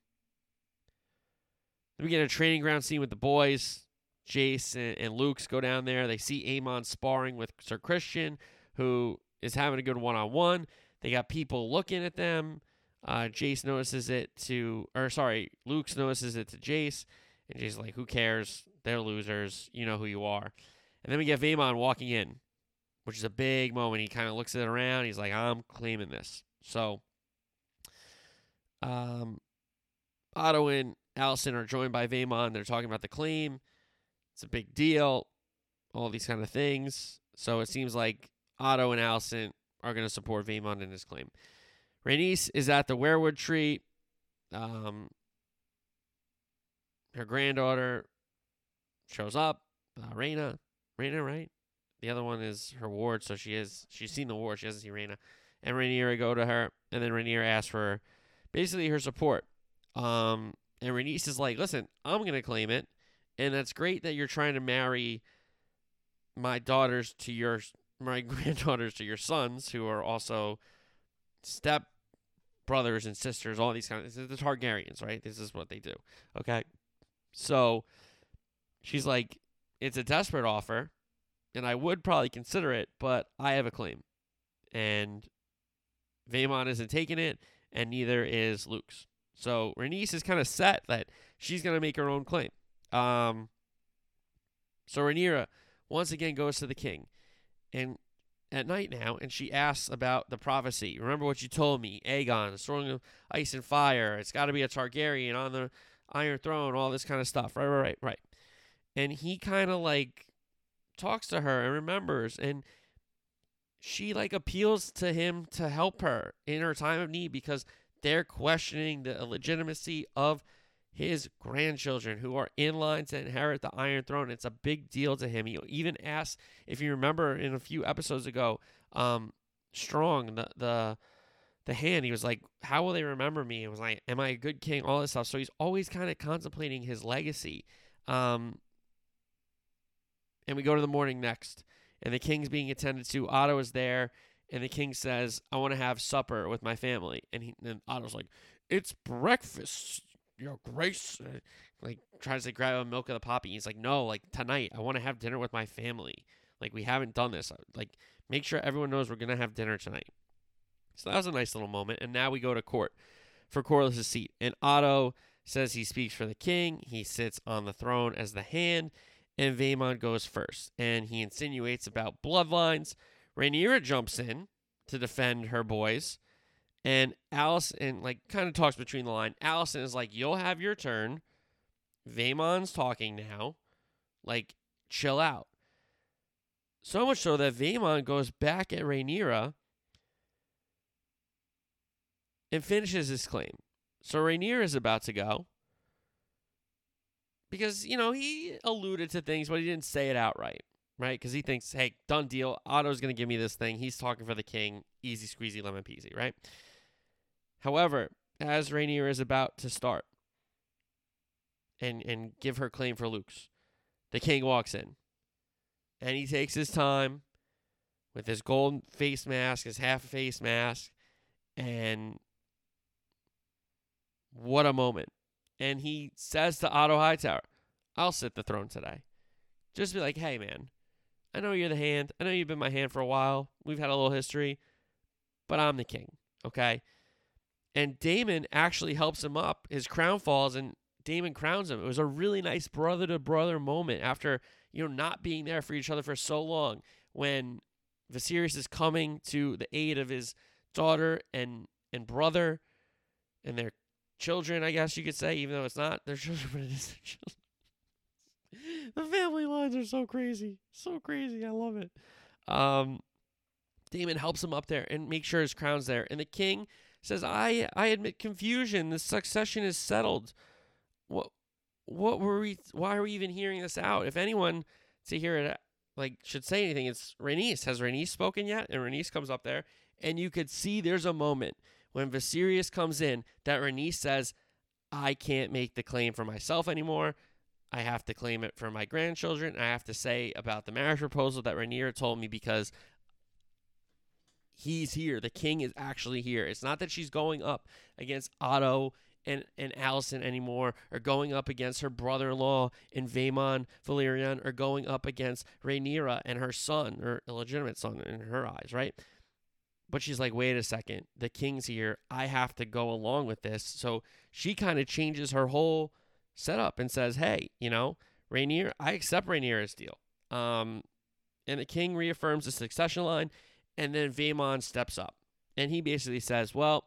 we get a training ground scene with the boys. Jace and, and Luke's go down there. They see Aemon sparring with Sir Christian, who is having a good one on one. They got people looking at them. Uh, Jace notices it to, or sorry, Luke's notices it to Jace, and Jace's like, "Who cares? They're losers. You know who you are." And then we get Vaemon walking in, which is a big moment. He kind of looks it around. He's like, "I'm claiming this." So, um, Otto and Alicent are joined by Vaemon. They're talking about the claim. It's a big deal. All these kind of things. So it seems like Otto and Alicent are going to support Vaemon in his claim. Rhaenys is at the weirwood tree. Um, her granddaughter shows up. Uh, Rhaena, Rhaena, right? The other one is her ward, so she is she's seen the ward. She hasn't seen Rhaena. And Rhaenyra go to her, and then Rhaenyra asks for basically her support. Um, and Rhaenys is like, "Listen, I'm gonna claim it, and that's great that you're trying to marry my daughters to your my granddaughters to your sons, who are also step brothers and sisters, all these kind of the Targaryens, right? This is what they do. Okay. So she's like, it's a desperate offer, and I would probably consider it, but I have a claim. And Vaemon isn't taking it, and neither is Luke's. So Rhaenys is kind of set that she's gonna make her own claim. Um so Rhaenyra once again goes to the king and at night now, and she asks about the prophecy. Remember what you told me, Aegon, throwing of ice and fire. It's got to be a Targaryen on the Iron Throne, all this kind of stuff. Right, right, right, right. And he kind of like talks to her and remembers, and she like appeals to him to help her in her time of need because they're questioning the legitimacy of his grandchildren who are in line to inherit the Iron Throne. It's a big deal to him. He even asked, if you remember in a few episodes ago, um, Strong, the the the hand, he was like, How will they remember me? It was like, Am I a good king? All this stuff. So he's always kind of contemplating his legacy. Um, and we go to the morning next, and the king's being attended to. Otto is there, and the king says, I want to have supper with my family. And, he, and Otto's like, It's breakfast your grace uh, like tries to grab a milk of the poppy. He's like no like tonight i want to have dinner with my family. Like we haven't done this. Like make sure everyone knows we're gonna have dinner tonight. So that was a nice little moment and now we go to court for Corlys's seat and otto says he speaks for the king. He sits on the throne as the hand and Vaemon goes first. And he insinuates about bloodlines. Rhaenyra jumps in to defend her boys and Alicent, like kind of talks between the line. Alicent is like, "You'll have your turn." Vaemon's talking now. Like, chill out. So much so that Vaemon goes back at Rhaenyra and finishes his claim. So Rhaenyra is about to go because you know he alluded to things, but he didn't say it outright, right? Because he thinks, "Hey, done deal. Otto's gonna give me this thing. He's talking for the king. Easy squeezy lemon peasy, right?" However, as Rhaenyra is about to start and and give her claim for Luke's, the king walks in. And he takes his time with his gold face mask, his half face mask, and what a moment. And he says to Otto Hightower, I'll sit the throne today. Just be like, hey, man, I know you're the hand. I know you've been my hand for a while. We've had a little history, but I'm the king, okay? And Daemon actually helps him up. His crown falls and Daemon crowns him. It was a really nice brother to brother moment after, you know, not being there for each other for so long when Viserys is coming to the aid of his daughter and and brother and their children, I guess you could say, even though it's not their children, but it is their children. the family lines are so crazy. So crazy. I love it. Um Daemon helps him up there and make sure his crown's there. And the king says, I I admit confusion. The succession is settled. What what were we why are we even hearing this out? If anyone to hear it like should say anything, it's Rhaenys. Has Rhaenys spoken yet? And Rhaenys comes up there, and you could see there's a moment when Viserys comes in that Rhaenys says, I can't make the claim for myself anymore. I have to claim it for my grandchildren. I have to say about the marriage proposal that Rhaenyra told me because he's here. The king is actually here. It's not that she's going up against Otto and, and Alicent anymore, or going up against her brother-in-law in Vaemon Velaryon, or going up against Rhaenyra and her son, her illegitimate son in her eyes, right? But she's like, wait a second, the king's here. I have to go along with this. So she kind of changes her whole setup and says, hey, you know, Rhaenyra, I accept Rhaenyra's deal. Um, and the king reaffirms the succession line, and then Vaemon steps up. And he basically says, well,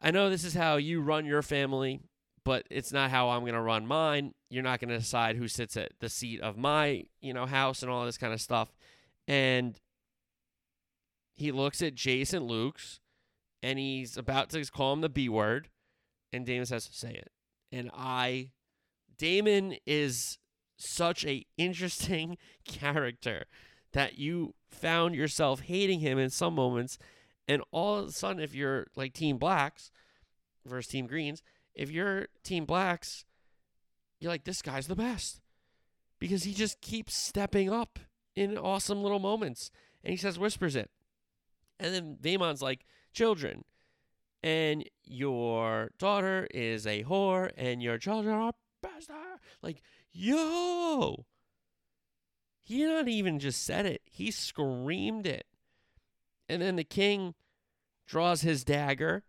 I know this is how you run your family, but it's not how I'm going to run mine. You're not going to decide who sits at the seat of my, you know, house and all this kind of stuff. And he looks at Jason Luke's and he's about to call him the B word. And Daemon says, say it. And I, Daemon is such a interesting character that you found yourself hating him in some moments and all of a sudden, if you're like Team Blacks versus Team Greens, if you're Team Blacks, you're like, this guy's the best. Because he just keeps stepping up in awesome little moments. And he says, whispers it. And then Vaemon's like, children. And your daughter is a whore, and your children are bastard. Like, yo. He not even just said it, he screamed it. And then the king draws his dagger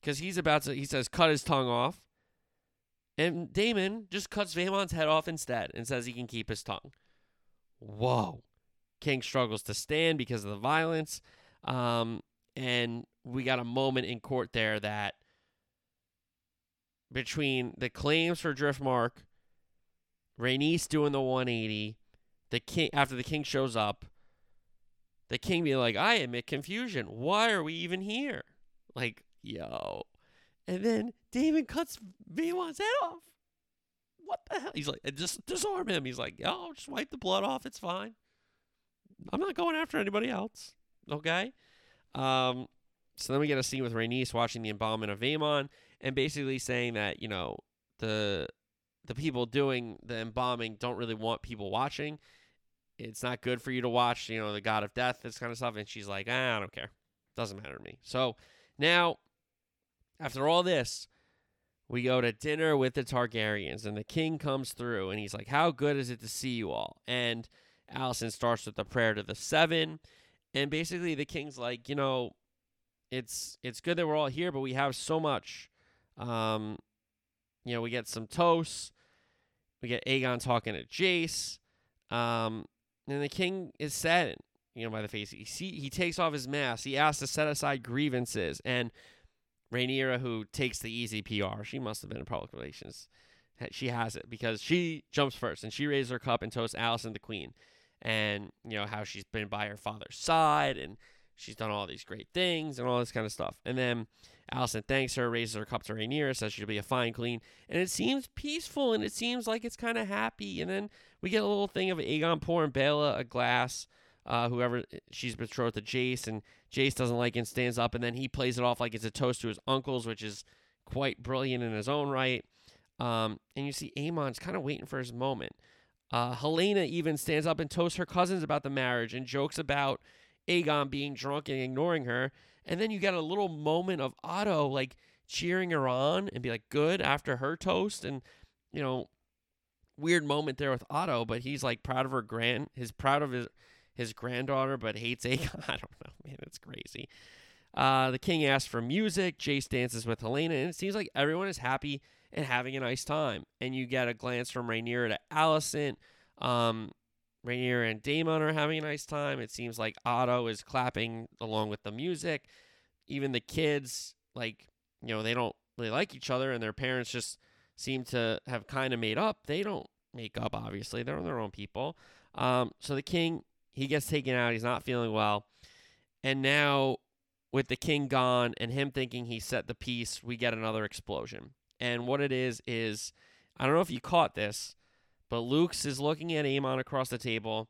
because he's about to, he says, cut his tongue off. And Daemon just cuts Vaemon's head off instead and says he can keep his tongue. Whoa. King struggles to stand because of the violence. Um, and we got a moment in court there that between the claims for Driftmark, Rhaenys doing the 180, the king after the king shows up, the king being like, I admit confusion. Why are we even here? Like, yo. And then Daemon cuts Vaemon's head off. What the hell? He's like, just disarm him. He's like, yo, just wipe the blood off. It's fine. I'm not going after anybody else. Okay? Um, so then we get a scene with Rhaenys watching the embalming of Vaemon and basically saying that, you know, the the people doing the embalming don't really want people watching it's not good for you to watch, you know, the God of Death, this kind of stuff. And she's like, ah, I don't care. Doesn't matter to me. So now, after all this, we go to dinner with the Targaryens, and the king comes through, and he's like, How good is it to see you all? And Alicent starts with the prayer to the seven. And basically, the king's like, You know, it's it's good that we're all here, but we have so much. Um, you know, we get some toast. We get Aegon talking to Jace. Um, and the king is saddened, you know, by the face. He see, he takes off his mask. He asks to set aside grievances. And Rhaenyra, who takes the easy PR, she must have been in public relations. She has it because she jumps first and she raises her cup and toasts Alicent the queen, and you know how she's been by her father's side and she's done all these great things and all this kind of stuff. And then Alicent thanks her, raises her cup to Rhaenyra, says she'll be a fine queen, and it seems peaceful and it seems like it's kind of happy. And then we get a little thing of Aegon pouring Baela a glass, uh, whoever she's betrothed to Jace, and Jace doesn't like it and stands up, and then he plays it off like it's a toast to his uncles, which is quite brilliant in his own right. Um, and you see Aemon's kind of waiting for his moment. Uh, Helaena even stands up and toasts her cousins about the marriage and jokes about Aegon being drunk and ignoring her. And then you get a little moment of Otto like cheering her on and be like, good after her toast. And you know, weird moment there with Otto, but he's like proud of her grand, his proud of his his granddaughter, but hates Aegon. I don't know, man, it's crazy. Uh, the king asks for music. Jace dances with Helaena, and it seems like everyone is happy and having a nice time. And you get a glance from Rhaenyra to Alicent. Um, Rhaenyra and Daemon are having a nice time. It seems like Otto is clapping along with the music. Even the kids, like, you know, they don't really like each other, and their parents just seem to have kind of made up. They don't make up, obviously. They're on their own people. Um, so the king, he gets taken out. He's not feeling well. And now, with the king gone and him thinking he set the peace, we get another explosion. And what it is, is I don't know if you caught this, but Luke's is looking at Aemon across the table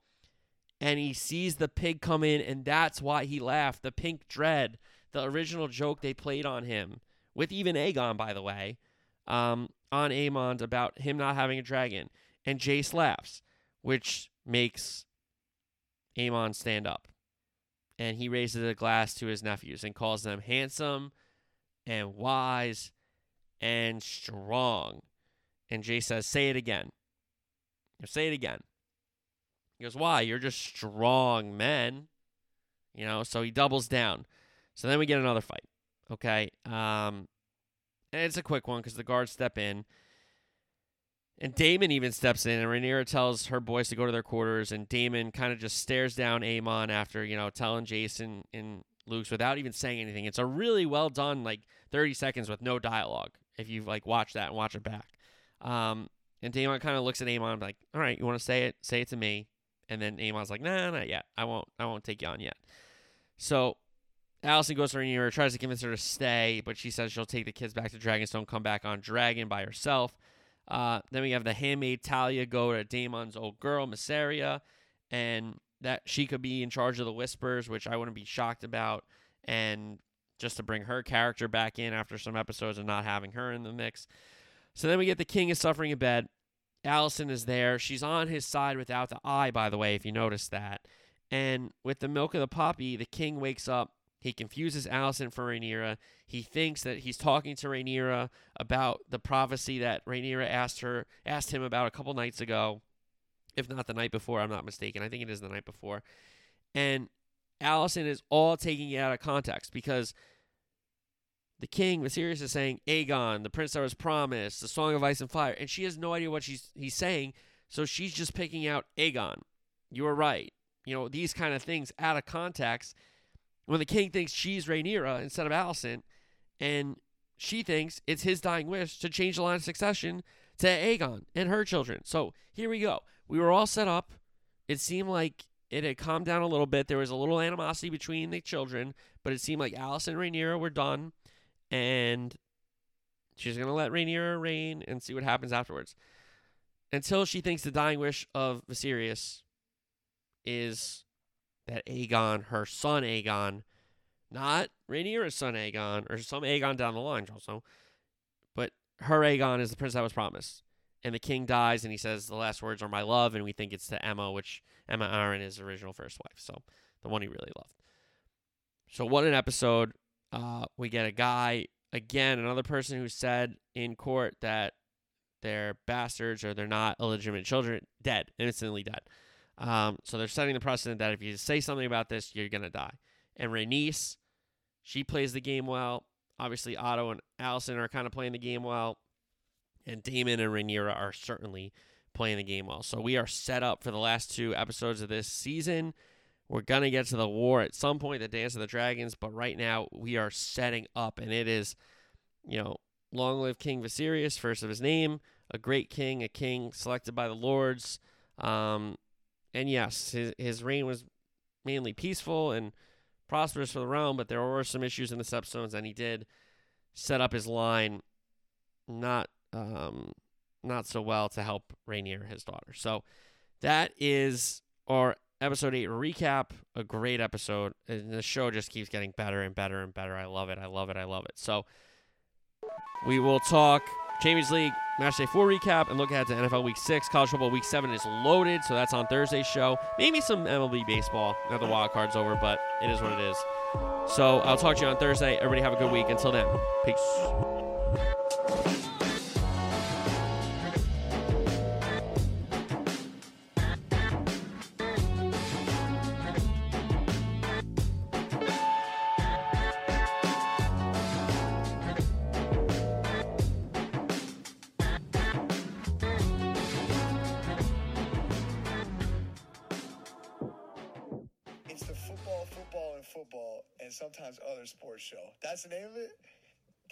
and he sees the pig come in, and that's why he laughed. The pink dread, the original joke they played on him, with even Aegon, by the way, um, on Aemon about him not having a dragon. And Jace laughs, which makes Amon stand up. And he raises a glass to his nephews and calls them handsome and wise and strong. And Jace says, Say it again. Say it again. He goes, Why? You're just strong men. You know, so he doubles down. So then we get another fight. Okay. Um, and it's a quick one because the guards step in. And Daemon even steps in, and Rhaenyra tells her boys to go to their quarters, and Daemon kind of just stares down Aemon after, you know, telling Jason and Luke's without even saying anything. It's a really well done, like 30 seconds with no dialogue. If you've like watched that and watch it back, um, and Daemon kind of looks at Aemon like, "All right, you want to say it? Say it to me." And then Aemon's like, "Nah, not yet. I won't. I won't take you on yet." So Alicent goes to her Rhaenyra, tries to convince her to stay, but she says she'll take the kids back to Dragonstone, come back on Dragon by herself. Uh, then we have the handmaid Talia go to Daemon's old girl, Mysaria, and that she could be in charge of the Whispers, which I wouldn't be shocked about. And just to bring her character back in after some episodes of not having her in the mix. So then we get the king is suffering in bed. Alicent is there. She's on his side without the eye, by the way, if you notice that. And with the milk of the poppy, the king wakes up. He confuses Alicent for Rhaenyra. He thinks that he's talking to Rhaenyra about the prophecy that Rhaenyra asked her asked him about a couple nights ago. If not the night before, I'm not mistaken. I think it is the night before. And Alicent is all taking it out of context because the king, Viserys, is saying Aegon, the prince that was promised, the song of ice and fire, and she has no idea what she's he's saying, so she's just picking out Aegon. You are right. You know these kind of things out of context. When the king thinks she's Rhaenyra instead of Alicent, and she thinks it's his dying wish to change the line of succession to Aegon and her children. So here we go. We were all set up. It seemed like it had calmed down a little bit. There was a little animosity between the children, but it seemed like Alicent and Rhaenyra were done and she's going to let Rhaenyra reign and see what happens afterwards. Until she thinks the dying wish of Viserys is that Aegon, her son Aegon, not Rhaenyra's son Aegon, or some Aegon down the line also, but her Aegon is the prince that was promised. And the king dies, and he says, The last words are my love, and we think it's to Aemma, which Aemma Arryn is original first wife, so the one he really loved. So, what an episode. Uh, we get a guy again, another person who said in court that they're bastards or they're not illegitimate children, dead, instantly dead. Um, so they're setting the precedent that if you say something about this, you're gonna die. And Rhaenys, she plays the game well. Obviously, Otto and Alicent are kind of playing the game well, and Daemon and Rhaenyra are certainly playing the game well. So we are set up for the last two episodes of this season. We're going to get to the war at some point, the Dance of the Dragons, but right now we are setting up, and it is, you know, long live King Viserys, first of his name, a great king, a king selected by the lords. Um, and yes, his, his reign was mainly peaceful and prosperous for the realm, but there were some issues in the Stepstones, and he did set up his line not um, not so well to help Rhaenyra, his daughter. So that is our episode 8 recap. A great episode. And the show just keeps getting better and better and better. I love it. I love it. I love it. So we will talk Champions League Match Day 4 recap and look ahead to NFL Week 6. College Football Week 7 is loaded, so that's on Thursday's show. Maybe some MLB baseball. Now the wild card's over, but it is what it is. So I'll talk to you on Thursday. Everybody have a good week. Until then, peace.